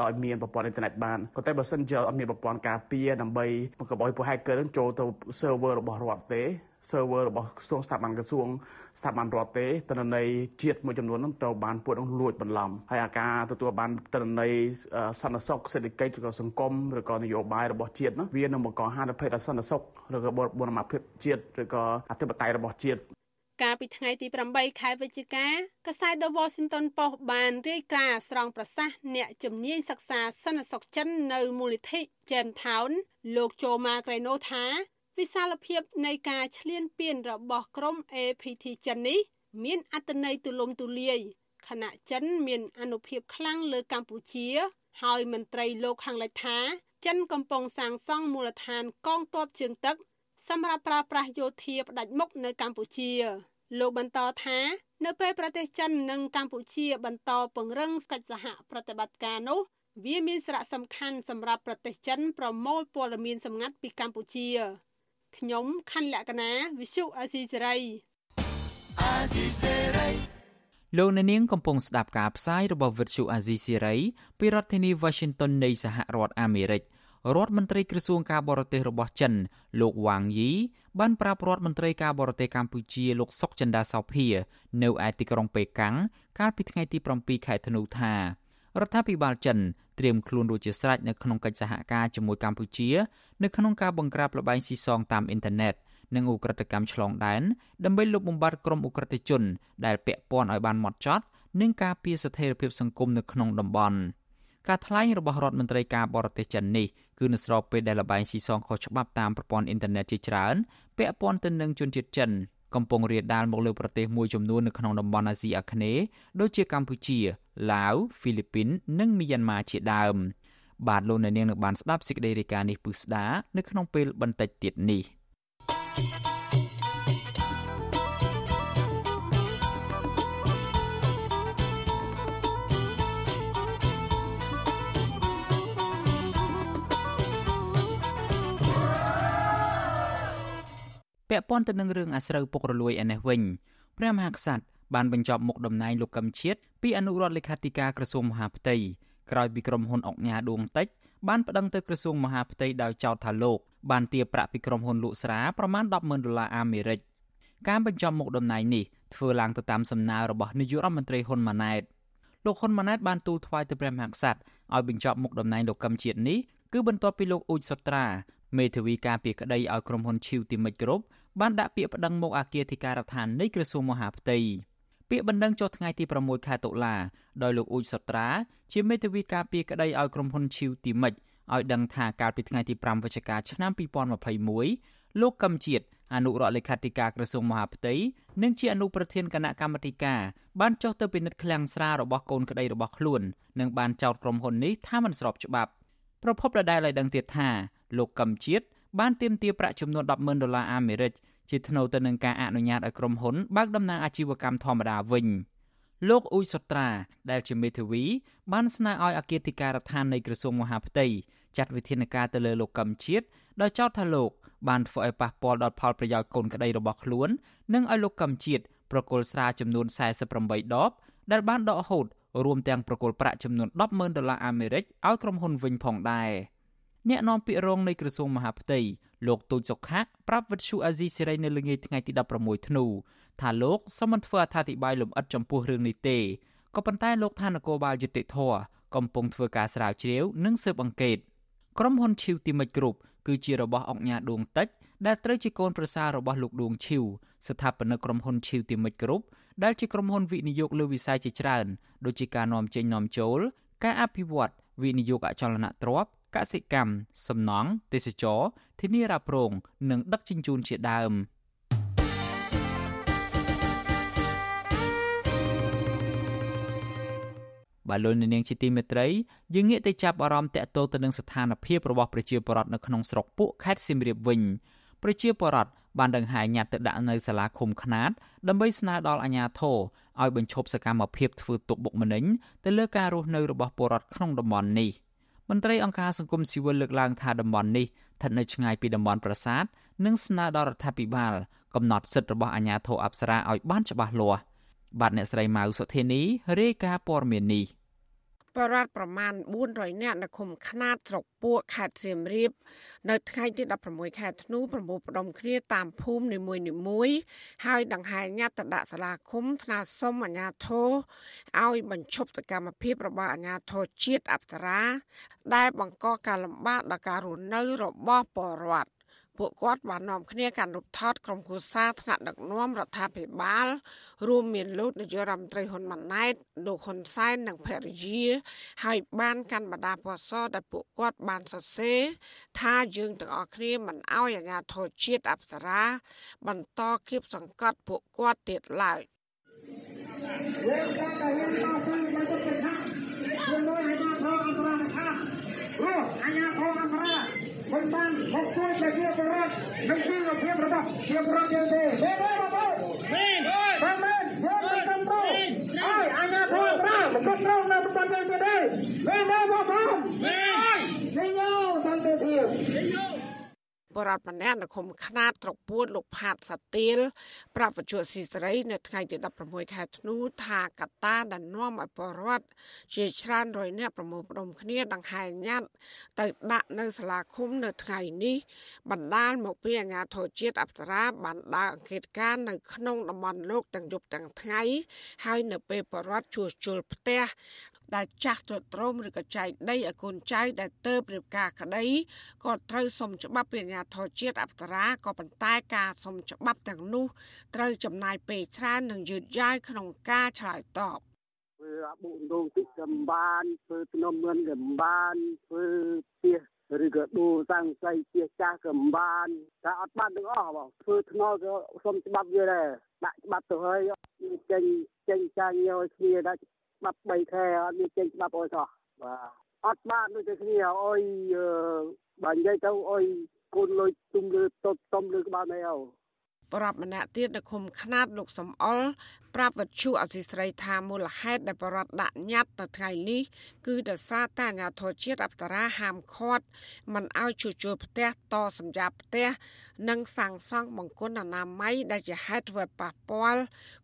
ដោយមានប្រព័ន្ធអ៊ីនធឺណិតបានក៏តែបើសិនជាអត់មានប្រព័ន្ធការពារដើម្បីកុំឲ្យពួក hacker ហ្នឹងចូលទៅ server របស់រដ្ឋទេ server របស់ក្រសួងស្ថាប័នក្រសួងស្ថាប័នរដ្ឋទេតនន័យជាតិមួយចំនួនហ្នឹងត្រូវបានពួកហ្នឹងលួចបន្លំហើយអាការទទួលបានតនន័យសន្តិសុខសេដ្ឋកិច្ចឬក៏សង្គមឬក៏នយោបាយរបស់ជាតិហ្នឹងវានឹងបង្កហានិភ័យដល់សន្តិសុខឬក៏បរមភាពជាតិឬក៏អធិបតេយ្យរបស់ជាតិ កាលពីថ្ងៃទី8ខែវិច្ឆិកាកាសែត The Washington Post បានរាយការណ៍ស្រង់ប្រសាសន៍អ្នកជំនាញសិក្សាសន្តិសុខចិននៅមូលនិធិ Gentown លោកโจម៉ាក្រេណូថាវិសាលភាពនៃការឈ្លានពានរបស់ក្រុម APT ចិននេះមានអត្តន័យទូលំទូលាយខណៈចិនមានអនុភាពខ្លាំងលើកម្ពុជា ហើយមន្ត្រីលោកខាងលិចថាចិនកំពុងសាងសង់មូលដ្ឋានកងទ័ពជើងទឹក សម្រាប់ប្រើប្រាស់យោធាផ្ដាច់មុខនៅកម្ពុជាលោកបន្តថានៅពេលប្រទេសចិននិងកម្ពុជាបន្តពង្រឹងកិច្ចសហប្រតិបត្តិការនោះវាមានសារៈសំខាន់សម្រាប់ប្រទេសចិនប្រមូលព័ត៌មានសម្ងាត់ពីកម្ពុជាខ្ញុំខណ្ឌលក្ខណាវិសុអាស៊ីសេរីអាស៊ីសេរីលោកអ្នកនាងកំពុងស្ដាប់ការផ្សាយរបស់វិទ្យុអាស៊ីសេរីពីរដ្ឋធានី Washington នៃសហរដ្ឋអាមេរិក រដ្ឋមន្ត្រីក្រសួងការបរទេសរបស់ចិន លោកវ៉ាងយីបានប្រាប់រដ្ឋមន្ត្រីការបរទេសកម្ពុជាលោកសុកចិន្តាសោភា នៅឯទីក្រុងប៉េកាំងកាលពីថ្ងៃទី7ខែធ្នូថារដ្ឋាភិបាលចិនត្រៀមខ្លួនរួចជាស្រេចនៅក្នុងកិច្ចសហការជាមួយកម្ពុជា នៅក្នុងការបង្ក្រាបលបែងស៊ីសងតាមអ៊ីនធឺណិតនិងឧក្រិដ្ឋកម្មឆ្លងដែនដើម្បីលុបបំបាត់ក្រុមឧក្រិដ្ឋជន ដែលពាក់ព័ន្ធឲ្យបានហ្មត់ចត់និងការពារស្ថិរភាពសង្គមនៅក្នុងតំបន់ ការថ្លែងរបស់រដ្ឋមន្ត្រីការបរទេសចិននេះគឺនៅស្របពេលដែលលបែងស៊ីសងខុសច្បាប់តាមប្រព័ន្ធអ៊ីនធឺណិតជាច្រើនពាក់ព័ន្ធទៅនឹងជនជាតិចិនកំពុងរាលដាលមកលើប្រទេសមួយចំនួននៅក្នុងតំបន់អាស៊ីអាគ្នេយ៍ដូចជាកម្ពុជាឡាវហ្វីលីពីននិងមីយ៉ាន់ម៉ាជាដើមបាទលោកអ្នកនាងនឹងបានស្ដាប់សេចក្តីរាយការណ៍នេះពឹស្ដានៅក្នុងពេលបន្តិចទៀតនេះ ពាក់ព័ន្ធទៅនឹងរឿងអាស្រូវពុករលួយឯនេះវិញព្រះមហាក្សត្របានបញ្ចប់មុខតំណែងលោកកឹមជាតិពីអនុរដ្ឋលេខាធិការក្រសួងមហាផ្ទៃក្រោយពីក្រុមហ៊ុនអុកញ៉ាដួងតិចបានប្តឹងទៅក្រសួងមហាផ្ទៃដោយចោទថាលោកបានទារប្រាក់ពីក្រុមហ៊ុនលក់ស្រាប្រមាណ100000ដុល្លារអាមេរិកការបញ្ចប់មុខតំណែងនេះធ្វើឡើងទៅតាមសំណើរបស់នាយករដ្ឋមន្ត្រីហ៊ុនម៉ាណែតលោកហ៊ុនម៉ាណែតបានទូលថ្វាយទៅព្រះមហាក្សត្រឲ្យបញ្ចប់មុខតំណែងលោកកឹមជាតិនេះគឺបន្ទាប់ពីលោកអ៊ូចសុត្រាមេធាវីការពីក្តីឲ្យក្រុមហ៊ុនឈីវទីមិចគ្រប់ បានដាក់ពាក្យប្តឹងមកអគារធិការដ្ឋាននៃក្រសួងមហាផ្ទៃពាក្យបណ្ដឹងចុះថ្ងៃទី6ខែតុលាដោយលោកអ៊ូចសត្រាជាមេធាវីការពីក្តីឲ្យក្រុមហ៊ុនឈីវទីមិចឲ្យដឹងថាកាលពីថ្ងៃទី5វិច្ឆិកាឆ្នាំ2021លោកកឹមជាតិអនុរដ្ឋលេខាធិការក្រសួងមហាផ្ទៃនិងជាអនុប្រធានគណៈកម្មាធិការបានចុះទៅពិនិត្យឃ្លាំងស្រារបស់កូនក្តីរបស់ខ្លួននិងបានចោទក្រុមហ៊ុននេះថាមិនស្របច្បាប់ប្រពន្ធដដែលឲ្យដឹងទៀតថាលោកកឹមជាតិ បានទាមទារប្រាក់ចំនួន100000ដុល្លារអាមេរិកជាថ្នូវទៅនឹងការអនុញ្ញាតឲ្យក្រុមហ៊ុនបើកដំណើរអាជីវកម្មធម្មតាវិញលោកអ៊ុយសុត្រាដែលជាមេធាវី បានស្នើឲ្យអគារធិការដ្ឋាននៃក្រសួងមហាផ្ទៃចាត់វិធានការទៅលើលោកកឹមជាតិដោយចោទថាលោកបានធ្វើឲ្យប៉ះពាល់ដល់ផលប្រយោជន៍កូនក្តីរបស់ខ្លួន និងឲ្យលោកកឹមជាតិប្រគល់ស្រាចំនួន48ដបដែលបានដកហូតរួមទាំងប្រគល់ប្រាក់ចំនួន100000ដុល្លារអាមេរិកឲ្យក្រុមហ៊ុនវិញផងដែរ អ្នកនាំពាក្យរងនៃក្រសួងមហាផ្ទៃលោកទូចសុខៈប្រាប់វិទ្យុអាស៊ីសេរីនៅល្ងាចថ្ងៃទី16ធ្នូថាលោកសមមិនធ្វើអត្ថាធិប្បាយលម្អិតចំពោះរឿងនេះទេក៏ប៉ុន្តែលោកថានគរបាលយុតិធធកំពុងធ្វើការស្រាវជ្រាវនិងស៊ើបអង្កេតក្រុមហ៊ុនឈីវទីមិចគ្រុបគឺជារបស់អង្គញាដួងតិចដែលត្រូវជាកូនប្រសាររបស់លោកដួងឈីវស្ថាបនិកក្រុមហ៊ុនឈីវទីមិចគ្រុបដែលជាក្រុមហ៊ុនវិនិយោគលើវិស័យជាច្រើនដូចជាការនាំចេញនាំចូល ការអភិវឌ្ឍវិនិយោគអចលនទ្រព្យ កសិកម្មសំណង់ទេសចរធានារ៉ាប់រង និងដឹកជញ្ជូនជាដើមបាទលោកនាងជាទីមេត្រីយើងងាកទៅចាប់អារម្មណ៍តកតទៅនឹងស្ថានភាពរបស់ប្រជាពលរដ្ឋនៅក្នុងស្រុកពួកខេត្តសៀមរាបវិញប្រជាពលរដ្ឋបានដង្ហែញត្តិទៅដាក់នៅសាលាឃុំខ្នាតដើម្បីស្នើដល់អាជ្ញាធរឲ្យបញ្ឈប់សកម្មភាពធ្វើទុកបុកម្នេញទៅលើការរស់នៅរបស់ពលរដ្ឋក្នុងតំបន់នេះ។ មន្ត្រីអង្គការសង្គមស៊ីវិលលើកឡើងថាតំបន់នេះស្ថិតនៅឆ្ងាយពីតំបន់ប្រាសាទនិងស្នើដល់រដ្ឋាភិបាលកំណត់សិទ្ធិរបស់អាជ្ញាធរអប្សរាឲ្យបានច្បាស់លាស់បាទអ្នកស្រីម៉ៅសុធានីរាយការណ៍ព័ត៌មាននេះ បរដ្ឋប្រមាណ400នាក់នៅឃុំខ្នាតស្រុកពួកខេត្តសៀមរាបនៅថ្ងៃទី16ខែធ្នូប្រមូលផ្ដុំគ្នាតាមភូមិនីមួយនីមួយហើយដង្ហែញត្តិទៅដាក់សាលាឃុំថ្នាក់សុំអាជ្ញាធរឲ្យបញ្ឈប់សកម្មភាពរបស់អាជ្ញាធរជាតិអប្សរាដែលបង្កការលំបាកដល់ការរស់នៅរបស់ពលរដ្ឋ ពួកគាត់បាននាំគ្នាកាន់រូបថតក្រុមគូសាថ្នាក់ដឹកនាំរដ្ឋាភិបាល រួមមានលោកនាយករដ្ឋមន្ត្រីហ៊ុនម៉ាណែតលោកហ៊ុនសែននិងភរិយា ហើយបានកាន់បដាពសដែលពួកគាត់បានសរសេរថាយើងទាំងអស់គ្នាមិនអោយអាជ្ញាធរជាតិអប្សរា បន្តគៀបសង្កត់ពួកគាត់ទៀតឡើយយើងក៏តែហ៊ានតស៊ូមកទុកប្រឆាំងជាមួយអាជ្ញាធរអន្តរជាតិព្រោះអាជ្ញាធរអន្តរជាតិមិនបានមកជួយប្រជាពលរដ្ឋនិងជីវភាពរបស់ប្រជាពលរដ្ឋយើងទេទេទេបងប្អូនមែនមែនមែនយើងមិនត្រឹមត្រូវហើយអាជ្ញាធរអន្តរ ជាតិមិនគ្រប់គ្រងនៅប្រព័ន្ធយើងទេមែនទេបងប្អូនមែននេះយោសន្តិភាពនេះយោ បរដ្ឋម្នាក់នៅឃុំខ្នាតត្រពួតលោកផាតសាទៀលប្រាប់វិទ្យុស៊ីសេរីនៅថ្ងៃទី16ខែធ្នូថាកត្តាដែលនាំឲ្យបរដ្ឋជាច្រើនរយនាក់ប្រមូលផ្ដុំគ្នាដង្ហែញ៉ាត់ទៅដាក់នៅសាលាឃុំនៅថ្ងៃនេះបណ្ដាលមកពីអាជ្ញាធរជាតិអប្សរាបានដើរអង្កេតការណ៍នៅក្នុងតំបន់លោកទាំងយប់ទាំងថ្ងៃហើយនៅពេលបរដ្ឋជួសជុលផ្ទះ ដែលចាស់ទ្រុឌទ្រោមឬក៏ចែកដីឲ្យកូនចៅដែលទៅរៀបការក្តីក៏ត្រូវសុំច្បាប់ពីអាជ្ញាធរជាតិអប្សរាក៏ប៉ុន្តែការសុំច្បាប់ទាំងនោះត្រូវចំណាយពេលច្រើននិងយឺតយ៉ាវក្នុងការឆ្លើយតបធ្វើអាបុរងទីកំបានធ្វើធ្នមមិនកំបានធ្វើផ្ទះឬក៏ដួលសាំងសៃផ្ទះចាស់កំបានតែអត់បានទាំងអស់បងធ្វើថ្នល់ក៏សុំច្បាប់វាដែរដាក់ច្បាប់ទៅហើយចេញចេញចាញ់ឲ្យគ្នាដាក់ ច្បាប់3ខែអត់មានចេញច្បាប់អីសោះបាទអត់បានដូចតែគ្នាអុយបើនិយាយទៅអុយកូនលុយទុំលើតុតតំលើក្បាលណែអោ ប្រាប់ម្នាក់ទៀតនៅឃុំខ្នាតលោកសំអល់ប្រាប់វិទ្យុអសីស្រីថាមូលហេតុដែលបរដ្ឋដាក់ញត្តិនៅថ្ងៃនេះគឺដោយសារតែអាញាធរជាតិអប្សរាហាមឃាត់មិនឲ្យជួសជុលផ្ទះតសម្រាប់ផ្ទះនិងសាងសង់បង្គន់អនាម័យដែលជាហេតុធ្វើប៉ះពាល់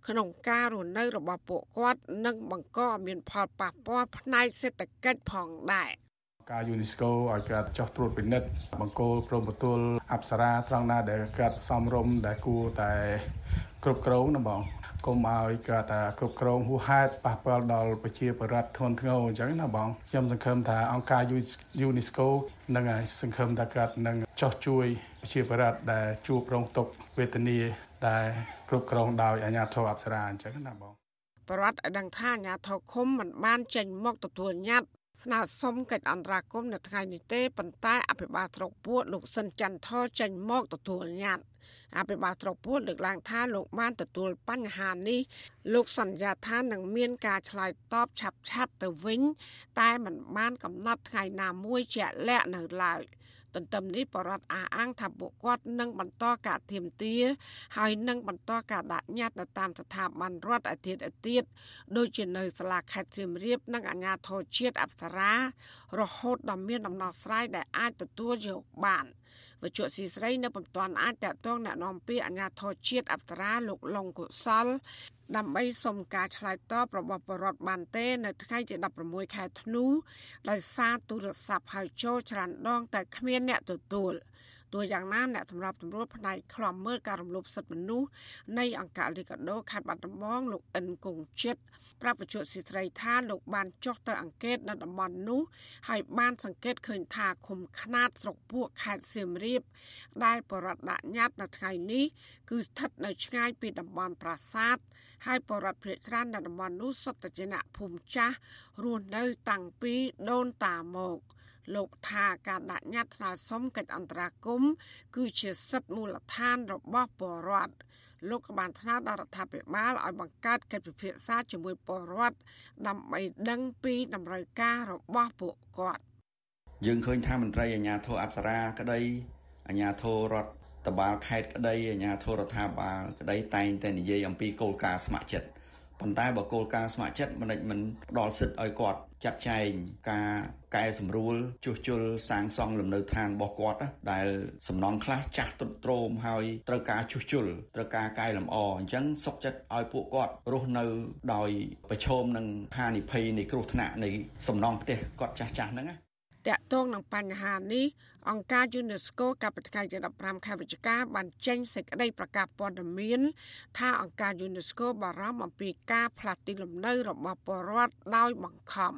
ក្នុងការរស់នៅរបស់ពួកគាត់និងបង្កឲ្យមានផលប៉ះពាល់ផ្នែកសេដ្ឋកិច្ចផងដែរ ការយូនីស្កូឲ្យគាត់ចោះត្រួតពិនិត្យបង្គោលព្រមទទួលអប្សរាត្រង់ណាដែលគាត់សំរុំដែលគួរតែគ្រប់គ្រងណាបងកុំឲ្យគាត់គ្រប់គ្រងហួសហេតុប៉ះពាល់ដល់ប្រជាពលរដ្ឋធ្ងន់ធ្ងរអញ្ចឹងណាបងខ្ញុំសង្ឃឹមថាអង្គការយូនីស្កូនឹងសង្ឃឹមថាគាត់នឹងចោះជួយប្រជាពលរដ្ឋដែលជួបរងទុក្ខវេទនាដែលគ្រប់គ្រងដោយអាជ្ញាធរអប្សរាអញ្ចឹងណាបងបរដ្ឋឲ្យដឹងថាអាជ្ញាធរឃុំមិនបានចេញមកទទួលញត្តិ ស្នើសុំកិច្ចអន្តរាគមន៍នៅថ្ងៃនេះទេប៉ុន្តែអភិបាលស្រុកពួតលោកសិនច័ន្ទថចេញមកទទួលញត្តិអភិបាលស្រុកពួតលើកឡើងថាលោកបានទទួលបញ្ហានេះលោកសន្យាថានឹងមានការឆ្លើយតបឆាប់ឆាប់ទៅវិញ តែมันបានកំណត់ថ្ងៃណាមួយជាក់លាក់នៅឡើយ។ ទន្ទឹមនេះបរដ្ឋអះអាងថាពួកគាត់នឹងបន្តការធៀមទាហើយនឹងបន្តការដាក់ញត្តិនៅតាមស្ថាប័នរដ្ឋអាទិតអាទិតដូចជានៅសាលាខេត្តសៀមរាបនិងអាជ្ញាធរជាតិអប្សរា រហូតដល់មានដំណោះស្រាយដែលអាចទទួលយកបានវជ្ជស៊ីស្រីនៅពុំទាន់អាចតតងណែនាំពីអាជ្ញាធរជាតិអប្សរាលោកលងកុសល ដើម្បីសុំការឆ្លើយតបរបស់បរដ្ឋបានទេ នៅថ្ងៃទី16ខែធ្នូដោយសារទូរស័ព្ទហៅចូលច្រើនដងតែគ្មានអ្នកទទួល ទោះយ៉ាងណាអ្នកសម្របសម្រួលផ្នែកខ្លំមើលការរំលោភសិទ្ធិមនុស្សនៃអង្គការលីកាដូខេត្តបាត់ដំបងលោកអិនគង្ជិតប្រាប់វិទ្យុស៊ីស្រីថាលោកបានចុះទៅអង្កេតនៅតំបន់នោះហើយបានសង្កេតឃើញថាឃុំខ្នាតស្រុកពួកខេត្តសៀមរាប ដែលបរដ្ឋដាក់ញត្តិនៅថ្ងៃនេះគឺស្ថិតនៅឆ្ងាយពីតំបន់ប្រាសាទហើយបរដ្ឋភ្នាក់ច្រើននៅតំបន់នោះសុទ្ធតែជាអ្នកភូមិចាស់រស់នៅតាំងពីដូនតាមក លោកថាការដាក់ញត្តិស្នើសុំកិច្ចអន្តរាគមន៍គឺជាសិទ្ធិមូលដ្ឋានរបស់ពលរដ្ឋលោកក៏បានថ្នើដល់រដ្ឋាភិបាលឲ្យបង្កើតកិច្ចពិភាក្សាជាមួយពលរដ្ឋដើម្បីដឹងពីតម្រូវការរបស់ពួកគាត់យើងឃើញថាមន្ត្រីអាជ្ញាធរអប្សរាក្តីអាជ្ញាធររដ្ឋតបាលខេត្តក្តីអាជ្ញាធររដ្ឋាភិបាលក្តីតែងតែនិយាយអំពីគោលការណ៍ស្ម័គ្រចិត្ត ប៉ុន្តែបើគោលការណ៍ស្ម័គ្រចិត្តមិនមិនផ្ដល់សិទ្ធឲ្យគាត់ចាត់ចែងការកែសម្រួលជួសជុលសាងសង់លំនៅឋានរបស់គាត់ដែលសំណង់ខ្លះចាស់ទ្រុឌទ្រោមហើយត្រូវការជួសជុលត្រូវការកែលម្អអញ្ចឹងសុខចិត្តឲ្យពួកគាត់រស់នៅដោយប្រឈមនឹងហានិភ័យនៃគ្រោះថ្នាក់នៃសំណង់ផ្ទះគាត់ចាស់ចាស់ហ្នឹងណា តកតងនឹងបញ្ហានេះអង្គការ UNESCO កាលពីថ្ងៃទី15ខែវិច្ឆិកាបានចេញសេចក្តីប្រកាសព័ត៌មាន ថាអង្គការ UNESCO បារម្ភអំពីការផ្លាស់ទីលំនៅរបស់ពលរដ្ឋដោយបង្ខំ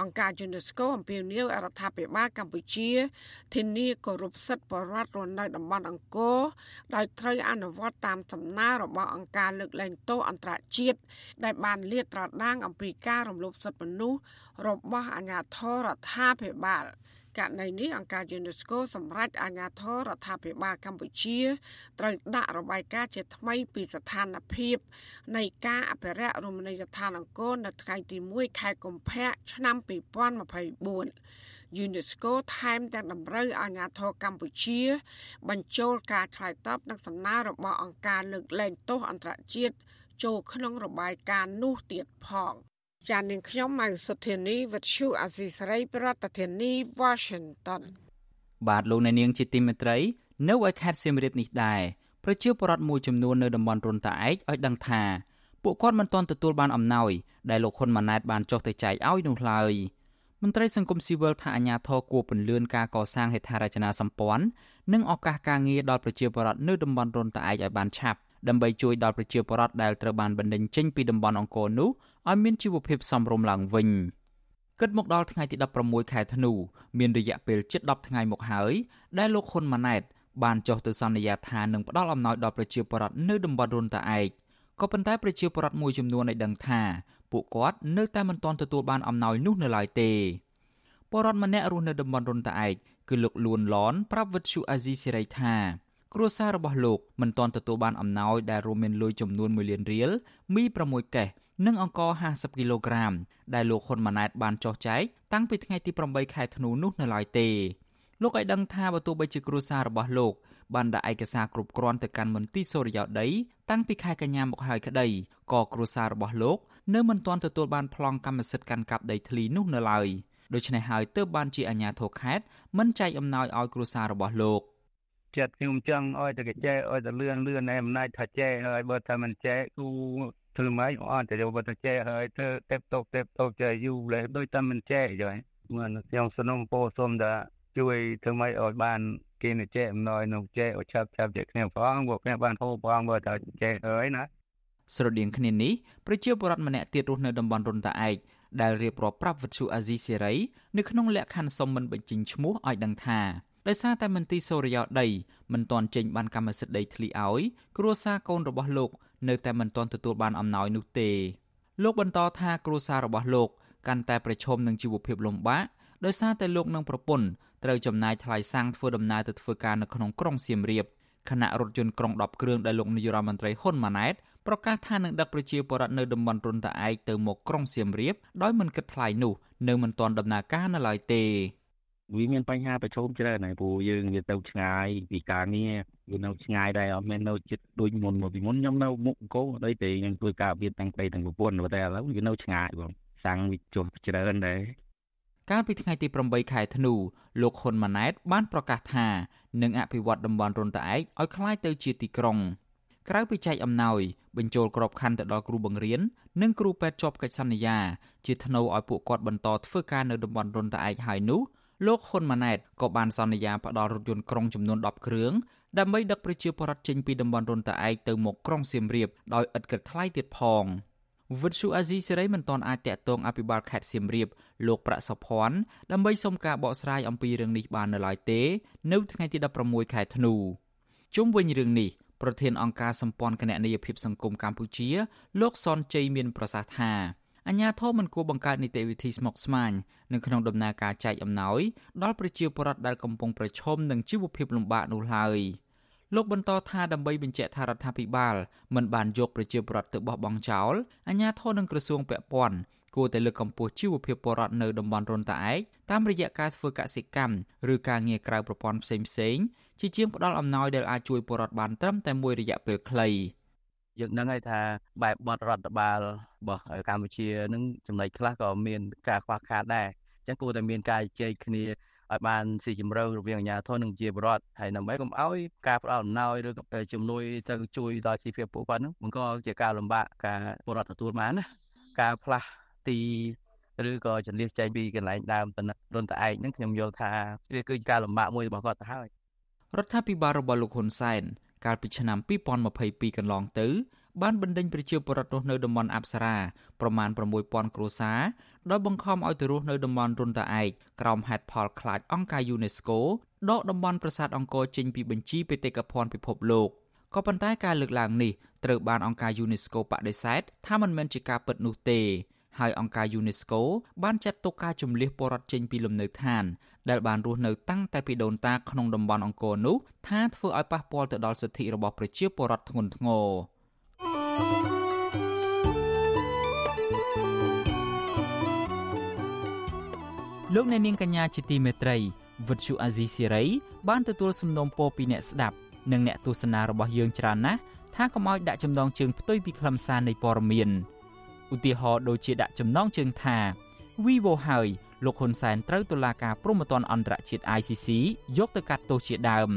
អង្គការ UNESCO អំពាវនាវរដ្ឋាភិបាលកម្ពុជាធានាគោរពសិទ្ធិបរិវត្តរស់នៅតំបន់អង្គរដោយត្រូវអនុវត្តតាមសំណើរបស់អង្គការលើកលែងទោសអន្តរជាតិដែលបានលាតត្រដាងអំពីការរំលោភសិទ្ធិមនុស្សរបស់អាជ្ញាធររដ្ឋាភិបាល ករណីនេះអង្គការ UNESCO សម្រេចអាជ្ញាធររដ្ឋាភិបាលកម្ពុជាត្រូវដាក់របាយការណ៍ជាថ្មីពីស្ថានភាពនៃការអភិរក្សរមណីយដ្ឋានអង្គរនៅថ្ងៃទី1ខែកុម្ភៈឆ្នាំ2024 UNESCO ថែមទាំងតម្រូវឲ្យអាជ្ញាធរកម្ពុជា បញ្ចូលការឆ្លើយតបនឹងសំណើរបស់អង្គការលើកលែងទោសអន្តរជាតិចូលក្នុងរបាយការណ៍នោះទៀតផង ចាននាងខ្ញុំម៉ៅសុធានីវិទ្យុអាស៊ីសេរីប្រធានាធិបតី Washington បាទលោកអ្នកនាងជាទីមេត្រី នៅឯខេត្តសៀមរាបនេះដែរប្រជាពលរដ្ឋមួយចំនួននៅតំបន់រុនតាឯកឲ្យដឹងថាពួកគាត់មិនទាន់ទទួលបានអំណោយដែលលោកហ៊ុនម៉ាណែតបានចុះទៅចែកឲ្យនោះឡើយមន្ត្រីសង្គមស៊ីវិលថាអាញាធរគួរពន្លឿនការកសាងហេដ្ឋារចនាសម្ព័ន្ធនិងឱកាសការងារដល់ប្រជាពលរដ្ឋនៅតំបន់រុនតាឯកឲ្យបានឆាប់ដើម្បីជួយដល់ប្រជាពលរដ្ឋដែលត្រូវបានបណ្តេញចេញពីតំបន់អង្គរនោះ ឲ្យមានជីវភាពសមរម្យឡើងវិញគិតមកដល់ថ្ងៃទី16ខែធ្នូមានរយៈពេលជិត10ថ្ងៃមកហើយដែលលោកហ៊ុនម៉ាណែតបានចុះទៅសន្យាថានឹងផ្ដល់អំណោយដល់ប្រជាពលរដ្ឋនៅតំបន់រុនតាឯកក៏ប៉ុន្តែប្រជាពលរដ្ឋមួយចំនួនឲ្យដឹងថាពួកគាត់នៅតែមិនទាន់ទទួលបានអំណោយនោះនៅឡើយទេពលរដ្ឋម្នាក់រស់នៅតំបន់រុនតាឯកគឺលោកលួនឡនប្រាប់វិទ្យុអាស៊ីសេរីថា គ្រួសាររបស់លោកមិនទាន់ទទួលបានអំណោយដែលរួមមានលុយចំនួន1លានរៀលមី6កេសនិងអង្ករ50គីឡូក្រាមដែលលោកហ៊ុនម៉ាណែតបានចោះចែកតាំងពីថ្ងៃទី8ខែធ្នូនោះនៅឡើយទេលោកឲ្យដឹងថាបើទោះបីជាគ្រួសាររបស់លោកបានដាក់ឯកសារគ្រប់គ្រាន់ទៅកាន់មន្ទីរសូរិយោដីតាំងពីខែកញ្ញាមកហើយក្តីក៏គ្រួសាររបស់លោកនៅមិនទាន់ទទួលបានប្លង់កម្មសិទ្ធិកាន់កាប់ដីធ្លីនោះនៅឡើយដូច្នេះហើយទើបបានជាអាជ្ញាធរខេត្តមិនចែកអំណោយឲ្យគ្រួសាររបស់លោក ចិត្តខ្ញុំចង់ឲ្យតែកចែឲ្យតែលឿនលឿនឯអំណាចថាចែហើយបើថាមិនចែគូធ្វើម៉េចអត់តែយកទៅចែហើយធ្វើទេពតោទេពតោចែយូរលេដូចតែមិនចែចុះមិនខ្ញុំសនំពោសុំថាជួយធ្វើម៉េចឲ្យបានគេនឹងចែអំណោយនឹងចែឲ្យឆាប់ឆាប់ចែគ្នាផងពួកគ្នាបានហូបផងបើថាចែហើយណាស្រដៀងគ្នានេះប្រជាពលរដ្ឋម្នាក់ទៀតរស់នៅតំបន់រុនតាឯកដែលរៀបរាប់ប្រាប់វិទ្យុអាស៊ីសេរីនៅក្នុងលក្ខខណ្ឌសុំមិនបញ្ចេញឈ្មោះឲ្យដឹងថា ដោយសារតែមន្ទីរសូរិយោដីមិនទាន់ចេញបានកម្មសិទ្ធិដីធ្លីឲ្យគ្រួសារកូនរបស់លោក នៅតែមិនទាន់ទទួលបានអំណោយនោះទេលោកបន្តថាគ្រួសាររបស់លោកកាន់តែប្រឈមនឹងជីវភាពលំបាកដោយសារតែលោកនិងប្រពន្ធត្រូវចំណាយថ្លៃសាំងធ្វើដំណើរទៅធ្វើការនៅក្នុងក្រុងសៀមរាបខណៈរថយន្តក្រុង10គ្រឿងដែលលោកនាយរដ្ឋមន្ត្រីហ៊ុនម៉ាណែតប្រកាសថានឹងដឹកប្រជាពលរដ្ឋនៅតំបន់រុនតាឯកទៅមកក្រុងសៀមរាបដោយមិនគិតថ្លៃនោះនៅមិនទាន់ដំណើរការនៅឡើយទេ វាមានបញ្ហាប្រឈមច្រើនហើយព្រោះយើងវាទៅឆ្ងាយពីការងារវានៅឆ្ងាយដែរអត់មែននៅជិតដូចមុនមកពីមុនខ្ញុំនៅមុខអង្គរអីទេខ្ញុំធ្វើការវាទាំងប្តីទាំងប្រពន្ធតែឥឡូវវានៅឆ្ងាយបងសាំងវាចុះច្រើនដែរកាលពីថ្ងៃទី8ខែធ្នូលោកហ៊ុនម៉ាណែតបានប្រកាសថានឹងអភិវឌ្ឍតំបន់រុនតាឯកឲ្យคล้ายទៅជាទីក្រុងក្រៅពីចែកអំណោយបញ្ចូលក្របខ័ណ្ឌទៅដល់គ្រូបង្រៀននិងគ្រូពេទ្យជាប់កិច្ចសន្យាជាថ្នូវឲ្យពួកគាត់បន្តធ្វើការនៅតំបន់រុនតាឯកហើយនោះ លោកហ៊ុនម៉ាណែតក៏បានសន្យាផ្ដល់រថយន្តក្រុងចំនួន10គ្រឿងដើម្បីដឹកប្រជាពលរដ្ឋចេញពីតំបន់រុនតាឯកទៅមកក្រុងសៀមរាបដោយឥតគិតថ្លៃទៀតផងវិទ្យុអាស៊ីសេរីមិនទាន់អាចតាក់ទងអភិបាលខេត្តសៀមរាបលោកប្រាក់សុភ័ណ្ឌដើម្បីសុំការបកស្រាយអំពីរឿងនេះបាននៅឡើយទេនៅថ្ងៃទី16ខែធ្នូជុំវិញរឿងនេះប្រធានអង្គការសម្ព័ន្ធគណនេយ្យភាពសង្គមកម្ពុជា លោកសនជ័យមានប្រសាសន៍ថា អញ្ញាធមមិនគួរបង្កើតនីតិវិធីស្មុគស្មាញនៅក្នុងដំណើរការចែកអំណោយដល់ប្រជាពលរដ្ឋដែលកំពុងប្រឈមនឹងជីវភាពលំបាកនោះឡើយលោកបន្តថាដើម្បីបញ្ជាក់ថារដ្ឋាភិបាលមិនបានយកប្រជាពលរដ្ឋទៅបោះបង់ចោលអញ្ញាធមនឹងក្រសួងពាក់ព័ន្ធគួរតែលើកកម្ពស់ជីវភាពពលរដ្ឋនៅតំបន់រុនតាឯកតាមរយៈការធ្វើកសិកម្មឬការងារក្រៅប្រព័ន្ធផ្សេងៗជាជាងផ្ដល់អំណោយដែលអាចជួយពលរដ្ឋបានត្រឹមតែមួយរយៈពេលខ្លី យើងដឹងហើយថាបែបបទរដ្ឋបាលរបស់កម្ពុជានឹងចំណុចខ្លះក៏មានការខ្វះខាតដែរអញ្ចឹងគួរតែមានការជែកគ្នាឲ្យបានស៊ីជម្រៅរវាងអាជ្ញាធរនិងជាបរដ្ឋហើយដើម្បីកុំឲ្យការផ្ដល់អំណោយឬជំនួយទៅជួយដល់ជីវភាពពួកគាត់នោះបង្កជាការលំបាកការបរដ្ឋទទួលបានណាការផ្លាស់ទីឬក៏ចន្លោះចែងពីកន្លែងដើមទៅរុនតឯកហ្នឹងខ្ញុំយល់ថាវាគឺជាការលំបាកមួយរបស់គាត់ទៅហើយរដ្ឋាភិបាលរបស់លោកហ៊ុនសែន កាលពីឆ្នាំ2022កន្លងទៅបានបណ្ដេញប្រជាពលរដ្ឋរស់នៅតំបន់អប្សរាប្រមាណ6000គ្រួសារដោយបង្ខំឲ្យទៅរស់នៅតំបន់រុនតាឯកក្រោមហេតុផលខ្លាចអង្គការ UNESCO ដកតំបន់ប្រាសាទអង្គរចេញពីបញ្ជីបេតិកភណ្ឌពិភពលោកក៏ប៉ុន្តែការលើកឡើងនេះត្រូវបានអង្គការ UNESCO បដិសេធថាមិនមែនជាការពិតនោះទេ ហើយអង្គការ UNESCO បានចាត់ទុកការជំលះពលរដ្ឋចេញពីលំនៅឋាន ដែលបានរស់នៅតាំងតែពីដូនតាក្នុងតំបន់អង្គរនោះថាធ្វើឲ្យប៉ះពាល់ទៅដល់សិទ្ធិរបស់ប្រជាពលរដ្ឋធ្ងន់ធ្ងរលោកអ្នកនាងកញ្ញាជាទីមេត្រីវិទ្យុអាស៊ីសេរីបានទទួលសំណូមពរពីអ្នកស្ដាប់និងអ្នកទស្សនារបស់យើងច្រើនណាស់ថាកុំឲ្យដាក់ចំណងជើងផ្ទុយពីខ្លឹមសារនៃព័ត៌មាន ឧទាហរណ៍ដូចជាដាក់ចំណងជើងថា Vivo ហើយលោកហ៊ុនសែនត្រូវតុលាការព្រហ្មទណ្ឌអន្តរជាតិ ICC យកទៅកាត់ទោសជាដើម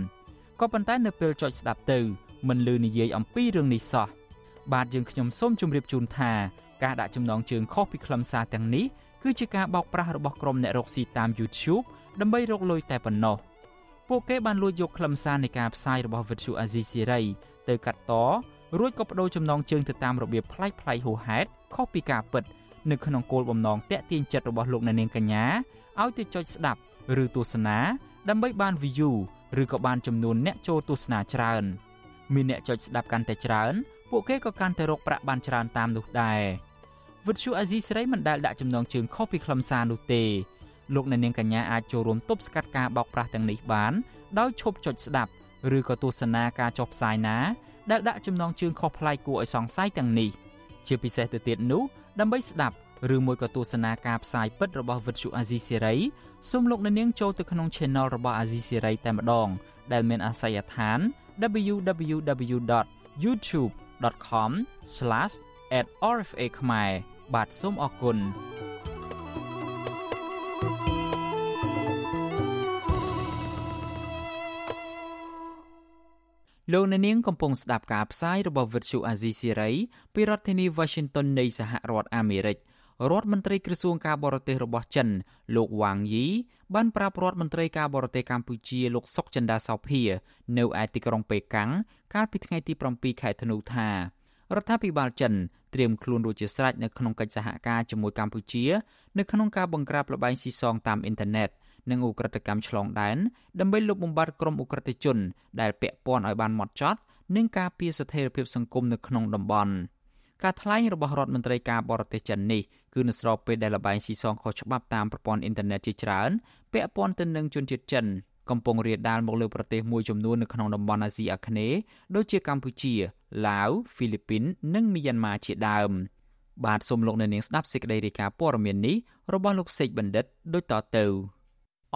ក៏ប៉ុន្តែនៅពេលចុចស្ដាប់ទៅមិនលឺនិយាយអំពីរឿងនេះសោះបាទយើងខ្ញុំសូមជម្រាបជូនថាការដាក់ចំណងជើងខុសពីខ្លឹមសារទាំងនេះគឺជាការបោកប្រាស់របស់ក្រុមអ្នករកស៊ីតាម YouTube ដើម្បីរកលុយតែប៉ុណ្ណោះពួកគេបានលួចយកខ្លឹមសារនៃការផ្សាយរបស់ Virtual Azizi Siri ទៅកាត់ត រួចក៏បដូរចំណងជើងទៅតាមរបៀបប្លែកៗហួសហេតុខុសពីការពិតនៅក្នុងគោលបំណងតាក់ទាញចិត្តរបស់លោកអ្នកនាងកញ្ញាឲ្យទៅចុចស្ដាប់ឬទស្សនាដើម្បីបាន view ឬក៏បានចំនួនអ្នកចូលទស្សនាច្រើនមានអ្នកចុចស្ដាប់កាន់តែច្រើនពួកគេក៏កាន់តែរកប្រាក់បានច្រើនតាមនោះដែរវិទ្យុអាស៊ីសេរីមិនដែលដាក់ចំណងជើងខុសពីខ្លឹមសារនោះទេលោកអ្នកនាងកញ្ញាអាចចូលរួមទប់ស្កាត់ការបោកប្រាស់ទាំងនេះបានដោយឈប់ចុចស្ដាប់ឬក៏ទស្សនាការចុះផ្សាយណា ដែលដាក់ចំណងជើងខុសប្លែកគួរឲ្យសង្ស័យទាំងនេះជាពិសេសទៅទៀតនោះដើម្បីស្ដាប់ឬមួយក៏ទស្សនាការផ្សាយពិតរបស់វិទ្យុអាស៊ីសេរីសូមលោកអ្នកនាងចូលទៅក្នុង Channel របស់អាស៊ីសេរីតែម្ដង ដែលមានអាសយដ្ឋាន www.youtube.com/@rfa ខ្មែរបាទសូមអរគុណ លោកអ្នកនាងកំពុងស្ដាប់ការផ្សាយរបស់ Vuthu Azizi Siri ពីរដ្ឋធានី Washington នៃសហរដ្ឋអាមេរិករដ្ឋមន្ត្រីក្រសួងការបរទេសរបស់ចិន លោកវ៉ាងយីបានប្រាប់រដ្ឋមន្ត្រីការបរទេសកម្ពុជាលោកសុកចិន្តាសោភា នៅឯទីក្រុងប៉េកាំងកាលពីថ្ងៃទី7ខែធ្នូថារដ្ឋាភិបាលចិនត្រៀមខ្លួនរួចជាស្រេចនៅក្នុងកិច្ចសហការជាមួយកម្ពុជា នៅក្នុងការបង្ក្រាបលបែងស៊ីសងតាមអ៊ីនធឺណិត និងឧក្រិដ្ឋកម្មឆ្លងដែនដើម្បីលុបបំបាត់ក្រុមឧក្រិដ្ឋជន ដែលពាក់ព័ន្ធឲ្យបានហ្មត់ចត់និងការពារស្ថិរភាពសង្គមនៅក្នុងតំបន់ការថ្លែងរបស់រដ្ឋមន្ត្រីការបរទេសចិននេះគឺនៅស្របពេលដែលលបែងស៊ីសងខុសច្បាប់តាមប្រព័ន្ធអ៊ីនធឺណិតជាច្រើនពាក់ព័ន្ធទៅនឹងជនជាតិចិនកំពុងរាលដាលមកលើប្រទេសមួយចំនួននៅក្នុងតំបន់អាស៊ីអាគ្នេយ៍ដូចជាកម្ពុជាឡាវហ្វីលីពីននិងមីយ៉ាន់ម៉ាជាដើមបាទសូមលោកអ្នកនាងស្ដាប់សេចក្តីរាយការណ៍ព័ត៌មាននេះរបស់លោកសេកបណ្ឌិតដូចតទៅ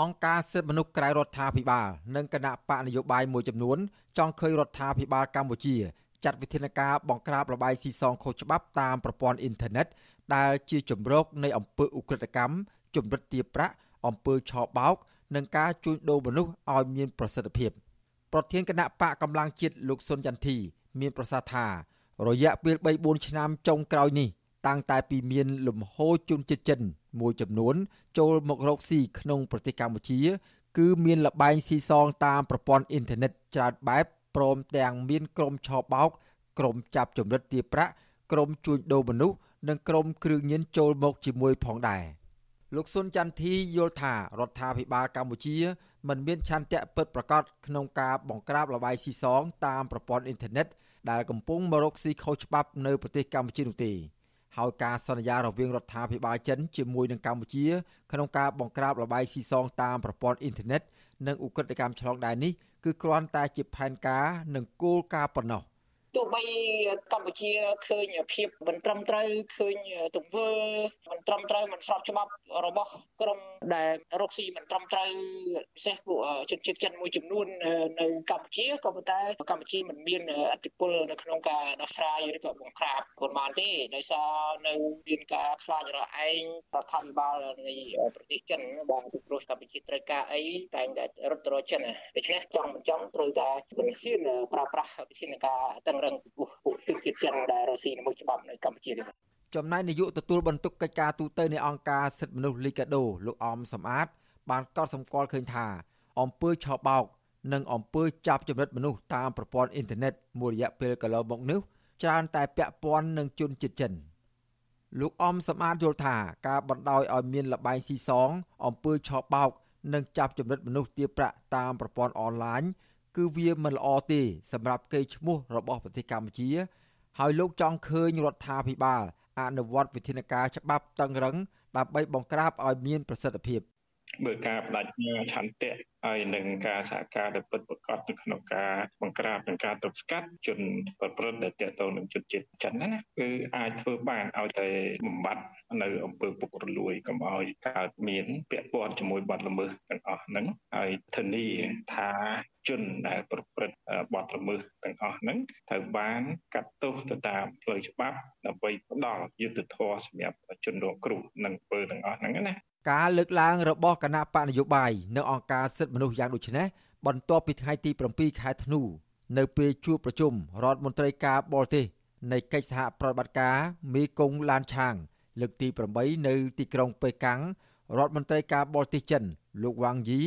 អង្គការសិទ្ធិមនុស្សក្រៅរដ្ឋាភិបាលនិងគណៈបកនយោបាយមួយចំនួនចង់ឃើញរដ្ឋាភិបាលកម្ពុជាចាត់វិធានការបង្ក្រាបលបាយស៊ីសងខុសច្បាប់តាមប្រព័ន្ធអ៊ីនធឺណិតដែលជាជំរកនៃអំពើឧក្រិដ្ឋកម្មជំរិតទារប្រាក់អំពើឆោបោក និងការជួញដូរមនុស្សឲ្យមានប្រសិទ្ធភាពប្រធានគណៈបកកម្លាំងជាតិលោកសុនចន្ទធី មានប្រសាសន៍ថារយៈពេល3-4ឆ្នាំចុងក្រោយនេះតាំងតែពីមានលំហូរជនជាតិចិន មួយចំនួន ចូលមករកស៊ីក្នុងប្រទេសកម្ពុជា គឺមានលបែងស៊ីសងតាមប្រព័ន្ធអ៊ីនធឺណិតច្រើនបែបព្រមទាំងមានក្រុមឆោបោកក្រុមចាប់ចម្រិតទារប្រាក់ក្រុមជួញដូរមនុស្សនិងក្រុមគ្រឿងញៀនចូលមកជាមួយផងដែរលោកសុនចន្ទធីយល់ថារដ្ឋាភិបាលកម្ពុជាមិនមានឆន្ទៈពិតប្រាកដក្នុងការបង្ក្រាបលបាយស៊ីសងតាមប្រព័ន្ធអ៊ីនធឺណិតដែលកំពុងមករកស៊ីខុសច្បាប់នៅប្រទេសកម្ពុជានោះទេ ហើយការសន្យារវាងរដ្ឋាភិបាលចិនជាមួយនឹងកម្ពុជាក្នុងការបង្ក្រាបលបាយស៊ីសងតាមប្រព័ន្ធអ៊ីនធឺណិតនិងឧក្រិដ្ឋកម្មឆ្លងដែននេះគឺគ្រាន់តែជាផែនការនិងគោលការណ៍ប៉ុណ្ណោះ ទោះបីកម្ពុជាឃើញភាពមិនត្រឹមត្រូវឃើញទង្វើមិនត្រឹមត្រូវមិនស្របច្បាប់របស់ក្រមដែលរកស៊ីមិនត្រឹមត្រូវពិសេសពួកជនជាតិចិនមួយចំនួននៅកម្ពុជាក៏ប៉ុន្តែកម្ពុជាមិនមានអធិបុលនៅក្នុងការដោះស្រាយឬក៏បង្ក្រាបខ្លួនបានទេដោយសារនៅមានការខ្លាចរឯងរដ្ឋាភិបាលនៃប្រទេសចិនបាទពីព្រោះកម្ពុជាត្រូវការអីតែងតែរត់ទៅរកចិនដូច្នេះចង់មិនចង់ត្រូវតែមិនហ៊ានប្រើប្រាស់វិធានការតឹងរឹងពីពួកជនជាតិចិនដែលរស់ស៊ីនៅមុខច្បាប់នៅកម្ពុជានេះចំណែកនាយកទទួលបន្ទុកកិច្ចការទូតនៃអង្គការសិទ្ធិមនុស្សលីកាដូលោកអមសំអាត បានកត់សម្គាល់ឃើញថាអំពើឆោបោក និងអំពើចាប់ចម្រិតមនុស្សតាមប្រព័ន្ធអ៊ីនធឺណិតមួយរយៈពេលកន្លងមកនេះច្រើនតែពាក់ព័ន្ធនឹងជនជាតិចិនលោកអមសំអាតយល់ថាការបណ្ដោយឲ្យមានលបែងស៊ីសងអំពើឆោបោក និងចាប់ចម្រិតមនុស្សទារប្រាក់តាមប្រព័ន្ធអនឡាញ គឺវាមិនល្អទេសម្រាប់កេរ្តិ៍ឈ្មោះរបស់ប្រទេសកម្ពុជា ហើយលោកចង់ឃើញរដ្ឋាភិបាលអនុវត្តវិធានការច្បាប់តឹងរឹងដើម្បីបង្ក្រាបឲ្យមានប្រសិទ្ធភាព មើលការបដិញ្ញាឆន្ទៈហើយនឹងការសហការដែលពិតប្រាកដនៅក្នុងការបង្ក្រាបនិងការទប់ស្កាត់ជនប្រព្រឹត្តដែលទាក់ទងនឹងជនជាតិចិនណាគឺអាចធ្វើបានឲ្យតែបំបត្តិនៅអំពើពុករលួយកុំឲ្យកើតមានពាក់ព័ន្ធជាមួយបទល្មើសទាំងអស់ហ្នឹងហើយធានាថាជនដែលប្រព្រឹត្តបទល្មើសទាំងអស់ហ្នឹងត្រូវបានកាត់ទោសទៅតាមផ្លូវច្បាប់ដើម្បីផ្ដល់យុត្តិធម៌សម្រាប់ជនរងគ្រោះនឹងពើទាំងអស់ហ្នឹងណា ការលើកឡើងរបស់គណៈបកនយោបាយនៅអង្គការសិទ្ធិមនុស្សយ៉ាងដូចនេះបន្ទាប់ពីថ្ងៃទី7ខែធ្នូនៅពេលជួបប្រជុំរដ្ឋមន្ត្រីការបរទេសនៃកិច្ចសហប្រតិបត្តិការមេគង្គឡានឆាង លើកទី8នៅទីក្រុងប៉េកាំងរដ្ឋមន្ត្រីការបរទេសចិន លោកវ៉ាងយី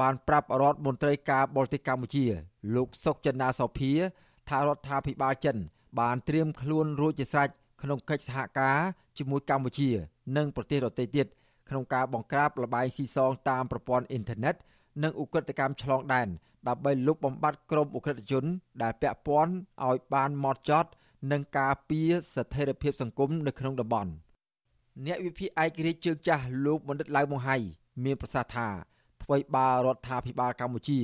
បានប្រាប់រដ្ឋមន្ត្រីការបរទេសកម្ពុជា លោកសុកចិន្តាសោភាថារដ្ឋាភិបាលចិន បានត្រៀមខ្លួនរួចជាស្រេចក្នុងកិច្ចសហការជាមួយកម្ពុជា និងប្រទេសដទៃទៀត ក្នុងការបង្ក្រាបលបែងស៊ីសងតាមប្រព័ន្ធអ៊ីនធឺណិតនិងឧក្រិដ្ឋកម្មឆ្លងដែនដើម្បីលុបបំបាត់ក្រុមឧក្រិដ្ឋជន ដែលពាក់ព័ន្ធឲ្យបានម៉ត់ចត់ និងការពារស្ថិរភាពសង្គមនៅក្នុងតំបន់អ្នកវិភាគឯករាជ្យជើងចាស់លោកបណ្ឌិតឡៅម៉ុងហៃមានប្រសាសន៍ថាថ្មីបារដ្ឋាភិបាលកម្ពុជា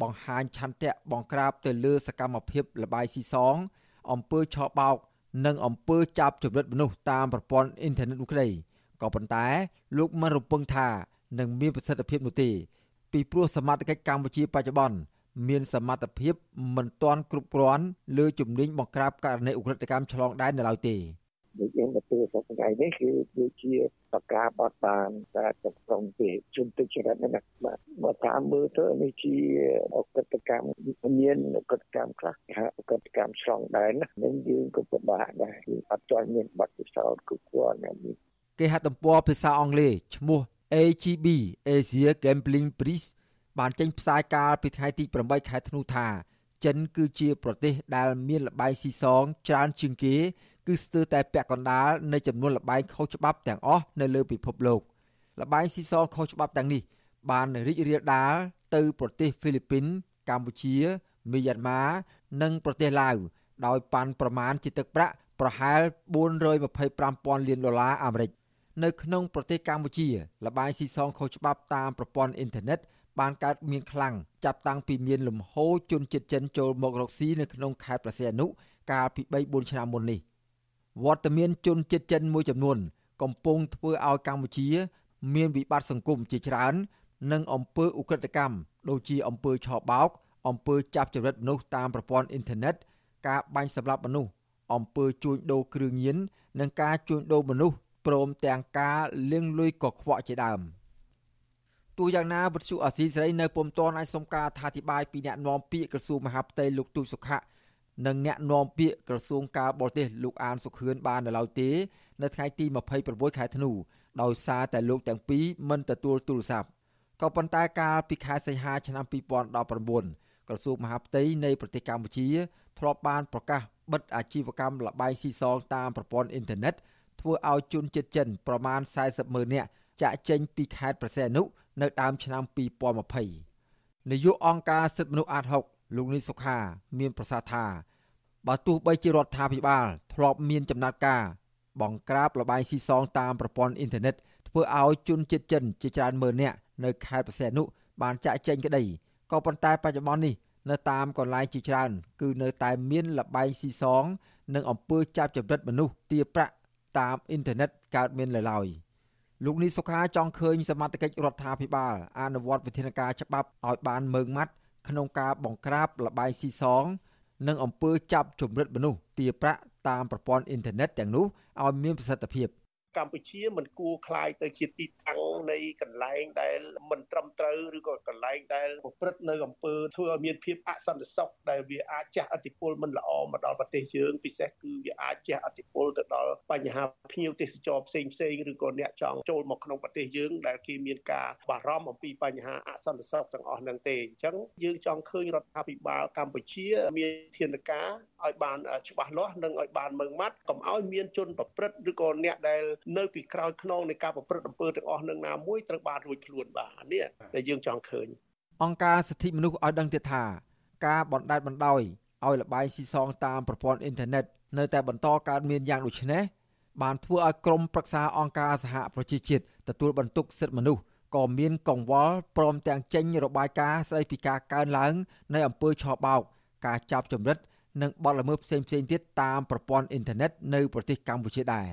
បង្ហាញឆន្ទៈបង្ក្រាបទៅលើសកម្មភាពលបាយស៊ីសងអំពើឆបោក និងអំពើចាប់ជំរិតមនុស្សតាមប្រព័ន្ធអ៊ីនធឺណិតនោះក្តី ក៏ប៉ុន្តែលោកមិនរំពឹងថានឹងមានប្រសិទ្ធភាពនោះទេពីព្រោះសមត្ថកិច្ចកម្ពុជាបច្ចុប្បន្នមានសមត្ថភាពមិនទាន់គ្រប់គ្រាន់លើជំនាញបង្ក្រាបករណីឧក្រិដ្ឋកម្មឆ្លងដែននៅឡើយទេដូចយើងទៅសប្តាហ៍នេះគឺដូចជាបកាបត់បានការចប្រងពីជនទុច្ចរិតហ្នឹងបាទបើតាមមើលទៅនេះជាអកតកម្មមានអកតកម្មខ្លះថាអកតកម្មឆ្លងដែនហ្នឹងយើងក៏ពិបាកដែរគឺអត់ទាន់មានបទពិសោធន៍គ្រប់គ្រាន់ណា គេហទំព័រភាសាអង់គ្លេសឈ្មោះ AGB Asia Gambling Prize បានចេញផ្សាយកាលពីថ្ងៃទី8ខែធ្នូថាចិនគឺជាប្រទេសដែលមានលបែងស៊ីសងច្រើនជាងគេ គឺស្ទើរតែពាក់កណ្ដាលនៃចំនួនលបែងខុសច្បាប់ទាំងអស់នៅលើពិភពលោកលបែងស៊ីសងខុសច្បាប់ទាំងនេះ បានរីករាលដាលទៅប្រទេសហ្វីលីពីន កម្ពុជាមីយ៉ាន់ម៉ានិងប្រទេសឡាវដោយប៉ាន់ប្រមាណជាទឹកប្រាក់ប្រហែល425,000លានដុល្លារអាមេរិក នៅក្នុងប្រទេសកម្ពុជាលបាយស៊ីសងខុសច្បាប់តាមប្រព័ន្ធអ៊ីនធឺណិតបានកើតមានខ្លាំងចាប់តាំងពីមានលំហូរជនជាតិចិនចូលមករកស៊ីនៅក្នុងខេត្តព្រះសីហនុកាលពី3 4ឆ្នាំមុននេះវត្តមានជនជាតិចិនមួយចំនួន កំពុងធ្វើឲ្យកម្ពុជា មានវិបត្តិសង្គមជាច្រើន និងអំពើឧក្រិដ្ឋកម្មដូចជាអំពើឆបោកអំពើចាប់ចរិតមនុស្សតាមប្រព័ន្ធអ៊ីនធឺណិតការបាញ់សម្លាប់មនុស្សអំពើជួញដូរគ្រឿងញៀននិងការជួញដូរមនុស្ស ព្រមទាំងការលាងលុយកខ្វក់ជាដើមទោះយ៉ាងណាវិទ្យុអាស៊ីសេរីនៅពុំទាន់អាចសុំការអធិប្បាយពីអ្នកនាំពាក្យក្រសួងមហាផ្ទៃលោកទូចសុខៈនិងអ្នកនាំពាក្យក្រសួងការបរទេសលោកអានសុខឿនបាននៅឡើយទេនៅថ្ងៃទី26ខែធ្នូដោយសារតែលោកទាំងពីរមិនទទួលទូរស័ព្ទក៏ប៉ុន្តែកាលពីខែសីហាឆ្នាំ2019ក្រសួងមហាផ្ទៃនៃប្រទេសកម្ពុជាធ្លាប់បានប្រកាសបិទអាជីវកម្មលបែងស៊ីសងតាមប្រព័ន្ធអ៊ីនធឺណិត ធ្វើឲ្យជនជាតិចិនប្រមាណ40ម៉ឺននាក់ចាក់ចេញពីខេត្តប្រសេនុនៅដើមឆ្នាំ2020នាយកអង្គការសិទ្ធិមនុស្សអាត6លោកនីសុខា មានប្រសាសន៍ថាបើទោះបីជារដ្ឋាភិបាលធ្លាប់មានចំណាត់ការ បង្ក្រាបលបែងស៊ីសងតាមប្រព័ន្ធអ៊ីនធឺណិតធ្វើឲ្យជនជាតិចិនជាច្រើនម៉ឺននាក់នៅខេត្តប្រសេនុបានចាក់ចេញក្តីក៏ប៉ុន្តែបច្ចុប្បន្ននេះនៅតាមកន្លែងជាច្រើន គឺនៅតែមានលបែងស៊ីសង និងអំពើចាប់ចម្រិតមនុស្សទាប្រាក់ តាមអ៊ីនធឺណិតកើតមាននៅឡើយលោកនីសុខាចង់ឃើញសមត្ថកិច្ចរដ្ឋាភិបាលអនុវត្តវិធានការច្បាប់ឲ្យបានម៉ឺងម៉ាត់ក្នុងការបង្ក្រាបលបែងស៊ីសង និងអំពើចាប់ជំរិតមនុស្សទាប្រាក់តាមប្រព័ន្ធអ៊ីនធឺណិតទាំងនោះឲ្យមានប្រសិទ្ធភាព កម្ពុជាមិនគួរคลายទៅជាទីតាំងនៃកន្លែងដែលមិនត្រឹមត្រូវឬក៏កន្លែងដែលប្រព្រឹត្តនៅអំពើធ្វើឲ្យមានភាពអសន្តិសុខដែលវាអាចជះឥទ្ធិពលមិនល្អមកដល់ប្រទេសយើងពិសេសគឺវាអាចជះឥទ្ធិពលទៅដល់បញ្ហាភ្ញៀវទេសចរផ្សេងផ្សេងឬក៏អ្នកចង់ចូលមកក្នុងប្រទេសយើងដែលគេមានការបារម្ភអំពីបញ្ហាអសន្តិសុខទាំងអស់ហ្នឹងទេអញ្ចឹងយើងចង់ឃើញរដ្ឋាភិបាលកម្ពុជា មានធានការឲ្យបានច្បាស់លាស់និងឲ្យបានម៉ឺងម៉ាត់កុំឲ្យមានជនប្រព្រឹត្តឬក៏អ្នកដែល នៅពីក្រោយខ្នងនៃការប្រព្រឹត្តអំពើទាំងអស់នឹងណាមួយត្រូវបានរួចខ្លួនបាទនេះដែលយើងចង់ឃើញអង្គការសិទ្ធិមនុស្សឲ្យដឹងទៀតថាការបណ្តែតបណ្ដោយឲ្យលបាយស៊ីសងតាមប្រព័ន្ធអ៊ីនធឺណិតនៅតែបន្តកើតមានយ៉ាងដូចនេះបានធ្វើឲ្យក្រមប្រឹក្សាអង្គការសហប្រជាជាតិទទួលបន្ទុកសិទ្ធិមនុស្សក៏មានកង្វល់ព្រមទាំងចេញរបាយការណ៍ស្ដីពីការកើនឡើងនៃអំពើឆបោកការចាប់ចម្រិតនិងបទល្មើសផ្សេងៗទៀតតាមប្រព័ន្ធអ៊ីនធឺណិតនៅប្រទេសកម្ពុជាដែរ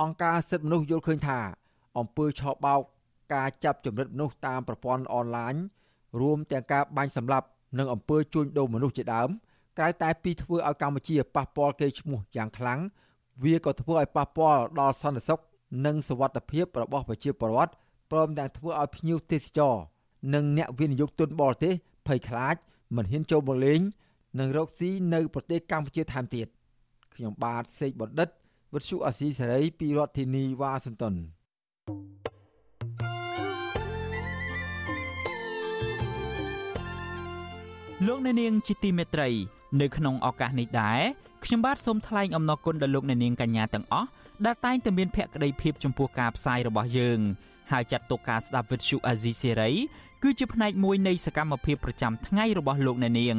អង្គការសិទ្ធិមនុស្សយល់ឃើញថាអំពើឆបោកការចាប់ចម្រិតមនុស្សតាមប្រព័ន្ធអនឡាញរួមទាំងការបាញ់សម្លាប់និងអំពើជួញដូរមនុស្សជាដើមក្រៅតែពីធ្វើឲ្យកម្ពុជាប៉ះពាល់កេរ្តិ៍ឈ្មោះយ៉ាងខ្លាំងវាក៏ធ្វើឲ្យប៉ះពាល់ដល់សន្តិសុខនិងសុវត្ថិភាពរបស់ប្រជាពលរដ្ឋព្រមទាំងធ្វើឲ្យភ្ញៀវទេសចរនិងអ្នកវិនិយោគទុនបរទេសភ័យខ្លាចមិនហ៊ានចូលមកលេងនិងរកស៊ីនៅប្រទេសកម្ពុជាថែមទៀតខ្ញុំបាទសេកបណ្ឌិត វិទ្យុអាស៊ីសេរីពីរដ្ឋធានីវ៉ាស៊ីនតោនលោកអ្នកនាងជាទីមេត្រី នៅក្នុងឱកាសនេះដែរខ្ញុំបាទសូមថ្លែងអំណរគុណដល់លោកអ្នកនាងកញ្ញាទាំងអស់ដែលតែងតែមានភក្ដីភាពចំពោះការផ្សាយរបស់យើងហើយចាត់ទុកការស្ដាប់វិទ្យុអាស៊ីសេរីគឺជាផ្នែកមួយនៃសកម្មភាពប្រចាំថ្ងៃរបស់លោកអ្នកនាង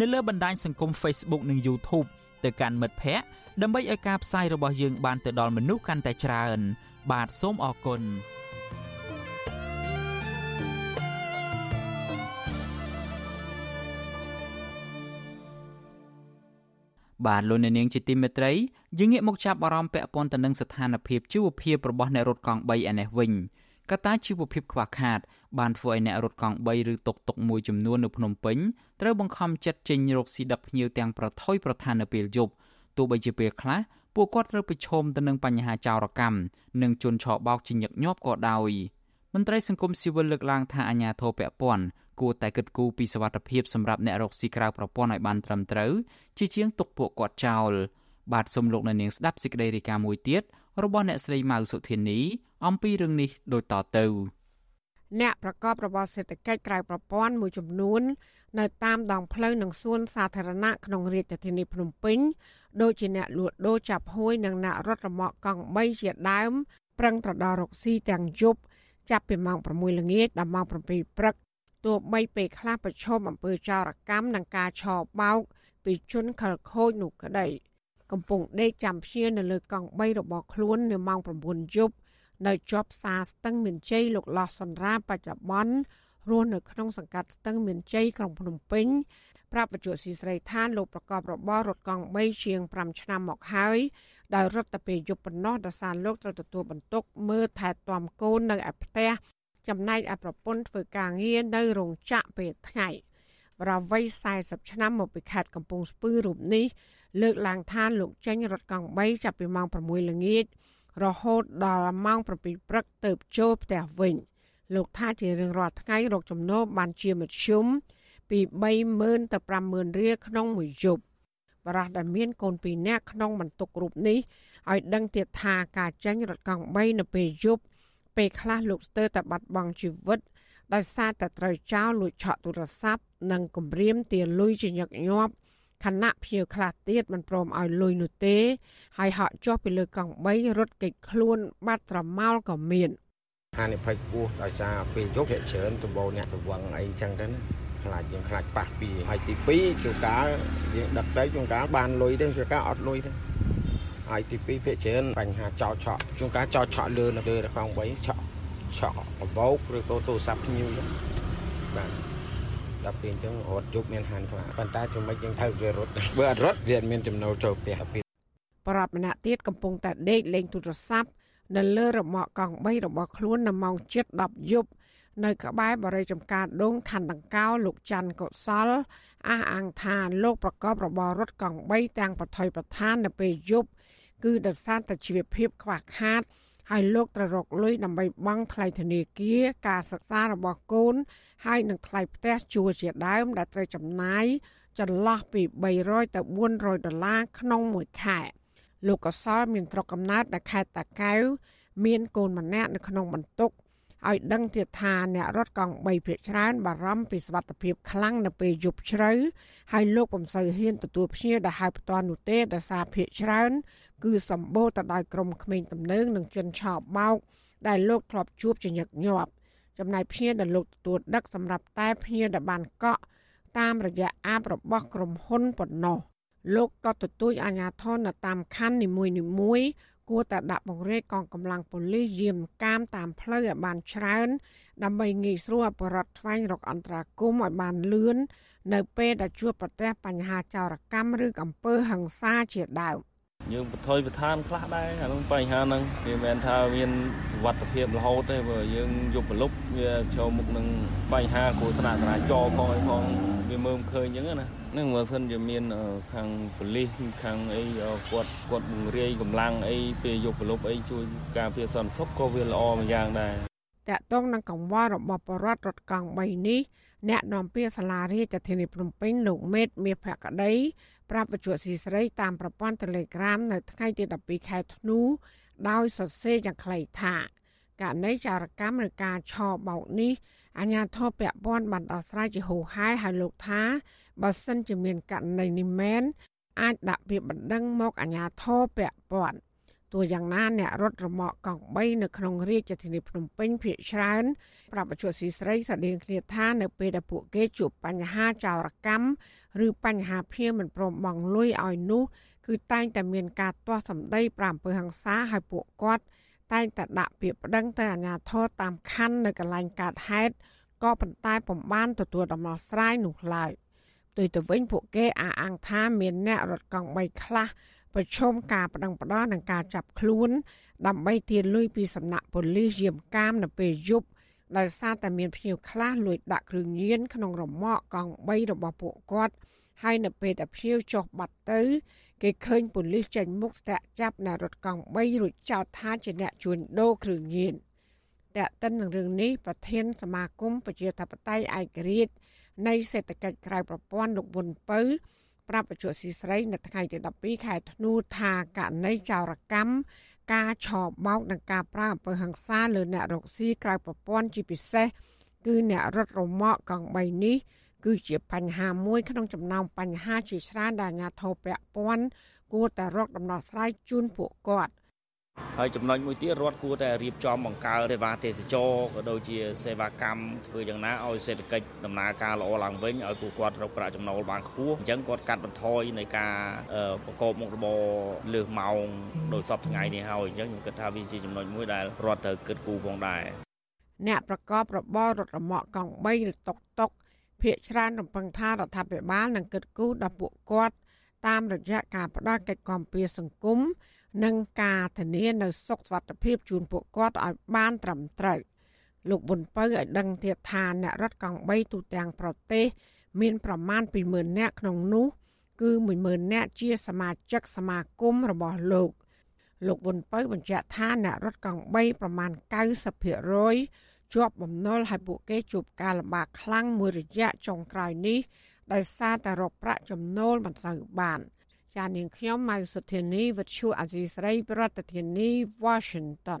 នៅលើបណ្ដាញសង្គម Facebook និង YouTube ទៅកាន់មិត្តភ័ក្តិដើម្បីឲ្យការផ្សាយរបស់យើងបានទៅដល់មនុស្សកាន់តែច្រើន បាទសូមអរគុណបាទលោកអ្នកនាងជាទីមេត្រីយើងងាកមកចាប់អារម្មណ៍ពាក់ព័ន្ធទៅនឹងស្ថានភាពជីវភាពរបស់អ្នករត់កង់3ឯនេះវិញ កត្តាជីវភាពខ្វះខាតបានធ្វើឲ្យអ្នករត់កង់3ឬតុកតុកមួយចំនួននៅភ្នំពេញត្រូវបង្ខំចិត្តចេញរកស៊ីដឹកភ្ញៀវទាំងប្រថុយប្រឋាននៅពេលយប់ទោះបីជាពេលខ្លះពួកគាត់ត្រូវប្រឈមទៅនឹងបញ្ហាចោរកម្មនិងជន់ឆោបោកជាញឹកញាប់ក៏ដោយមន្ត្រីសង្គមស៊ីវិលលើកឡើងថាអាញាធរពពាន់គួរតែគិតគូរពីសវត្ថភាពសម្រាប់អ្នករកស៊ីក្រៅប្រព័ន្ធឲ្យបានត្រឹមត្រូវជាជាងទុកពួកគាត់ចោលបាទសូមលោកអ្នកនាងស្ដាប់សេចក្តីរាយការណ៍មួយទៀត របស់អ្នកស្រីម៉ៅសុធានីអំពីរឿងនេះដូចតទៅអ្នកប្រកបរបរសេដ្ឋកិច្ចក្រៅប្រព័ន្ធមួយចំនួន នៅតាមដងផ្លូវនិងសួនសាធារណៈក្នុងរាជធានីភ្នំពេញដូចជាអ្នកលក់ដូរចាប់ហួយនិងអ្នករត់រមាក់កង់3ជាដើមប្រឹងប្រដៅរកស៊ីទាំងយប់ចាប់ពីម៉ោង6ល្ងាចដល់ម៉ោង7ព្រឹកទោះបីពេលខ្លះប្រឈមអំពើចោរកម្មនិងការឆោបោកពីជនខលខូចនោះក្តី កំពុងដេកចាំព្យានៅលើកង់3របស់ខ្លួននៅម៉ោង9យប់នៅជាប់ផ្សារស្ទឹងមានជ័យលោកលោះសន្រាបច្ចុប្បន្នរស់នៅក្នុងសង្កាត់ស្ទឹងមានជ័យក្រុងភ្នំពេញប្រាប់បច្ចុប្បន្នស៊ីស្រីថាលោកប្រកបរបររត់កង់3ជាង5ឆ្នាំមកហើយដោយរត់តែពេលយប់ប៉ុណ្ណោះដោយសារលោកត្រូវទទួលបន្ទុកមើលថែទាំកូននៅឯផ្ទះចំណែកឯប្រពន្ធធ្វើការងារនៅរោងចក្រពេលថ្ងៃបរិវ័យ40ឆ្នាំមកពីខេត្តកំពង់ស្ពឺរូបនេះ លើកឡើងថាលោកចេញរត់កង់3ចាប់ពីម៉ោង6ល្ងាចរហូតដល់ម៉ោង7ព្រឹកទៅចូលផ្ទះវិញលោកថាជារៀងរាល់ថ្ងៃរកចំណូលបានជាមធ្យមពី30000ទៅ50000រៀលក្នុងមួយយប់បរោះដែលមានកូនពីរនាក់ក្នុងបន្ទុករូបនេះឲ្យដឹងទៀតថាការចេញរត់កង់3នៅពេលយប់ពេលខ្លះលោកស្ទើរតែបាត់បង់ជីវិតដោយសារតែត្រូវចោលលួចឆក់ទូរស័ព្ទនិងគំរាមទាលុយជាញឹកញាប់ ខណៈភ្ញៀវខ្លះទៀតមិនព្រមឲ្យលុយនោះទេ ហើយហក់ចុះពីលើកង់3រត់គេចខ្លួន បាត់ត្រមោលក៏មានហានិភ័យខ្ពស់ដោយសារពេលយប់ភាគច្រើនសម្បូរអ្នកសវឹងអីចឹងទៅណាខ្លាចយើងខ្លាចប៉ះពីហើយទី2ជួនកាលយើងដឹកទៅជួនកាលបានលុយទេជួនកាលអត់លុយទេហើយទី2ភាគច្រើនបញ្ហាចោលឆក់ជួនកាលចោលឆក់លើនៅលើកង់3ឆក់ឆក់បបោកឬក៏ទូរស័ព្ទភ្ញៀវចឹងបាទ ដល់ពេលអញ្ចឹងរត់ជប់មានហានខ្លាំងប៉ុន្តែចំណុចយើងត្រូវវារត់បើអត់រត់វាមានចំណូលចូលផ្ទះពីប្រាប់ម្នាក់ទៀតកំពុងតែដេកលេងទូរស័ព្ទនៅលើរមាក់កង់3របស់ខ្លួននៅម៉ោង7:10យប់នៅក្បែរបរិយាចំការដងខណ្ឌដង្កោលោកច័ន្ទកុសលអះអាងថាលោកប្រកបរបររត់កង់3ទាំងប្រថុយប្រឋាននៅពេលយប់គឺដោយសារតែជីវភាពខ្វះខាត ហើយលោកត្រូវរកលុយដើម្បីបង់ថ្លៃធនាគារការសិក្សារបស់កូន ហើយនឹងថ្លៃផ្ទះជួលជាដើម ដែលត្រូវចំណាយចន្លោះពី300ទៅ400ដុល្លារក្នុងមួយខែលោកកសលមានត្រកកំណើតនៅខេត្តតាកែវមានកូនម្នាក់នៅក្នុងបន្ទុក ឲ្យដឹងទៀតថាអ្នករត់កង់3ភាគច្រើនបារម្ភពីសុវត្ថិភាពខ្លាំងនៅពេលយប់ជ្រៅហើយលោកពំសៅហ៊ានទទួលភ្ញៀវដែលហៅផ្ទាល់នោះទេដោយសារភាគច្រើន គឺសម្បូរទៅដោយក្រុមក្មេងទំនើងនិងជនឆោបបោកដែលលោកធ្លាប់ជួបជាញឹកញាប់ចំណែកភ្ញៀវដែលលោកទទួលដឹកសម្រាប់តែភ្ញៀវដែលបានកក់តាមរយៈអាបរបស់ក្រុមហ៊ុនប៉ុណ្ណោះលោកក៏ទទូចអាជ្ញាធរនៅតាមខណ្ឌនីមួយៗ គួរតែដាក់បង្រៀនកងកម្លាំងប៉ូលីសយាមកាមតាមផ្លូវឲ្យបានច្រើន ដើម្បីងាយស្រួលអបរដ្ឋស្វែងរកអន្តរាគមន៍ឲ្យបានលឿននៅពេលដែលជួបប្រទះបញ្ហាចោរកម្មឬអំពើហិង្សាជាដើមយើងបន្ថយបន្ថានខ្លះដែរអានឹងបញ្ហាហ្នឹងវាមិនមែនថាមានសុវត្ថិភាពរហូតទេបើយើងយប់ប្រលប់វាចូលមុខនឹងបញ្ហាគ្រោះថ្នាក់ចរាចរណ៍ផងអីផង វាមើលមិនឃើញអញ្ចឹងណាហ្នឹងបើសិនជាមានខាងប៉ូលីសខាងអីគាត់គាត់បង្រាយកម្លាំងអីពេលយប់ប្រលប់អីជួយការពារសន្តិសុខក៏វាល្អមួយយ៉ាងដែរតកតងនឹងកង្វល់របស់បរដ្ឋរត់កង់3នេះអ្នកនាំពាក្យសាលារាជធានីភ្នំពេញលោកមេតមាសភក្តីប្រាប់បច្ចុប្បន្នស៊ីស្រីតាមប្រព័ន្ធ Telegram នៅថ្ងៃទី12ខែធ្នូដោយសរសេរយ៉ាងខ្លីថាករណីចោរកម្មឬការឆោបោកនេះ អាញាធរពពាន់បានដោះស្រាយជាហូរហែហើយលោកថាបើសិនជាមានករណីនេះមែនអាចដាក់ពាក្យបណ្ដឹងមកអាញាធរពពាន់ទោះយ៉ាងណាអ្នករត់រមាក់កង់3នៅក្នុងរាជធានីភ្នំពេញភ ieck ច្រើនប្រាប់បច្ចុប្បន្នស៊ីស្រីស្តីងគ្នាថានៅពេលដែលពួកគេជួបបញ្ហាចោរកម្មឬបញ្ហាភៀងមិនព្រមបង់លុយឲ្យនោះគឺតែងតែមានការទាស់សម្ដីប្រាំអំពើហិង្សាឲ្យពួកគាត់ តែងតែដាក់ពាក្យប្តឹងទៅអាជ្ញាធរតាមខណ្ឌនៅកន្លែងកើតហេតុក៏ប៉ុន្តែពុំបានទទួលដំណោះស្រាយនោះឡើយផ្ទុយទៅវិញពួកគេអះអាងថាមានអ្នករត់កង់3ខ្លះប្រឈមការប្តឹងផ្តល់និងការចាប់ខ្លួន ដើម្បីទារលុយពីសំណាក់ប៉ូលីសយាមកាមនៅពេលយប់ដោយសារតែមានភ្ញៀវខ្លះលួចដាក់គ្រឿងញៀនក្នុងរមាក់កង់3របស់ពួកគាត់ហើយនៅពេលដែលភ្ញៀវចុះបាត់ទៅ គេឃើញប៉ូលីសចេញមុខស្ទាក់ចាប់អ្នករត់កង់3រួចចោទថាជាអ្នកជួញដូរគ្រឿងញៀនតែកតិននឹងរឿងនេះប្រធាន សមាគមប្រជាធិបតេយ្យឯករាជ្យនៃសេដ្ឋកិច្ចក្រៅប្រព័ន្ធលោកវុនពៅ ប្រាប់បច្ចុប្បន្នស៊ីស្រី នៅថ្ងៃទី12ខែធ្នូថាករណីចោរកម្មការឆោបោកនិងការប្រើអំពើហិង្សាលើអ្នករកស៊ីក្រៅប្រព័ន្ធជាពិសេសគឺអ្នករត់រមាក់កង់3នេះ គឺជាបញ្ហាមួយក្នុងចំណោមបញ្ហាជាច្រើនដែលអាជ្ញាធរពាក់ព័ន្ធគួរតែរកដំណោះស្រាយជូនពួកគាត់ហើយចំណុចមួយទៀតរដ្ឋគួរតែរៀបចំបង្កើនសេវាទេសចរក៏ដូចជាសេវាកម្មធ្វើយ៉ាងណាឲ្យសេដ្ឋកិច្ចដំណើរការល្អឡើងវិញឲ្យពួកគាត់រកប្រាក់ចំណូលបានខ្ពស់អញ្ចឹងគាត់កាត់បន្ថយនៃការប្រកបមុខរបរលើសម៉ោងដោយសពថ្ងៃនេះហើយអញ្ចឹងខ្ញុំគិតថាវាជាចំណុចមួយដែលរដ្ឋត្រូវគិតគូរផងដែរអ្នកប្រកបរបររត់រមាក់កង់3ឬតុកតុក ភាគច្រើនរំពឹងថារដ្ឋាភិបាលនឹងគិតគូរដល់ពួកគាត់តាមរយៈការផ្ដល់កិច្ចគាំពារសង្គមនិងការធានានៅសុខសុវត្ថិភាពជូនពួកគាត់ឲ្យបានត្រឹមត្រូវលោកវុនពៅឲ្យដឹងទៀតថាអ្នករត់កង់3ទូទាំងប្រទេសមានប្រមាណ20000នាក់ក្នុងនោះគឺ10000នាក់ជាសមាជិកសមាគមរបស់លោកលោកវុនពៅបញ្ជាក់ថាអ្នករត់កង់3ប្រមាណ90% ជាប់បំណុលឲ្យពួកគេជួបការលំបាកខ្លាំងមួយរយៈចុងក្រោយនេះដោយសារតែរកប្រាក់ចំណូលមិនសូវបាន។ចានាងខ្ញុំម៉ៅសុធានីវិទ្យុអាស៊ីស្រី ប្រធានាធិបតី Washington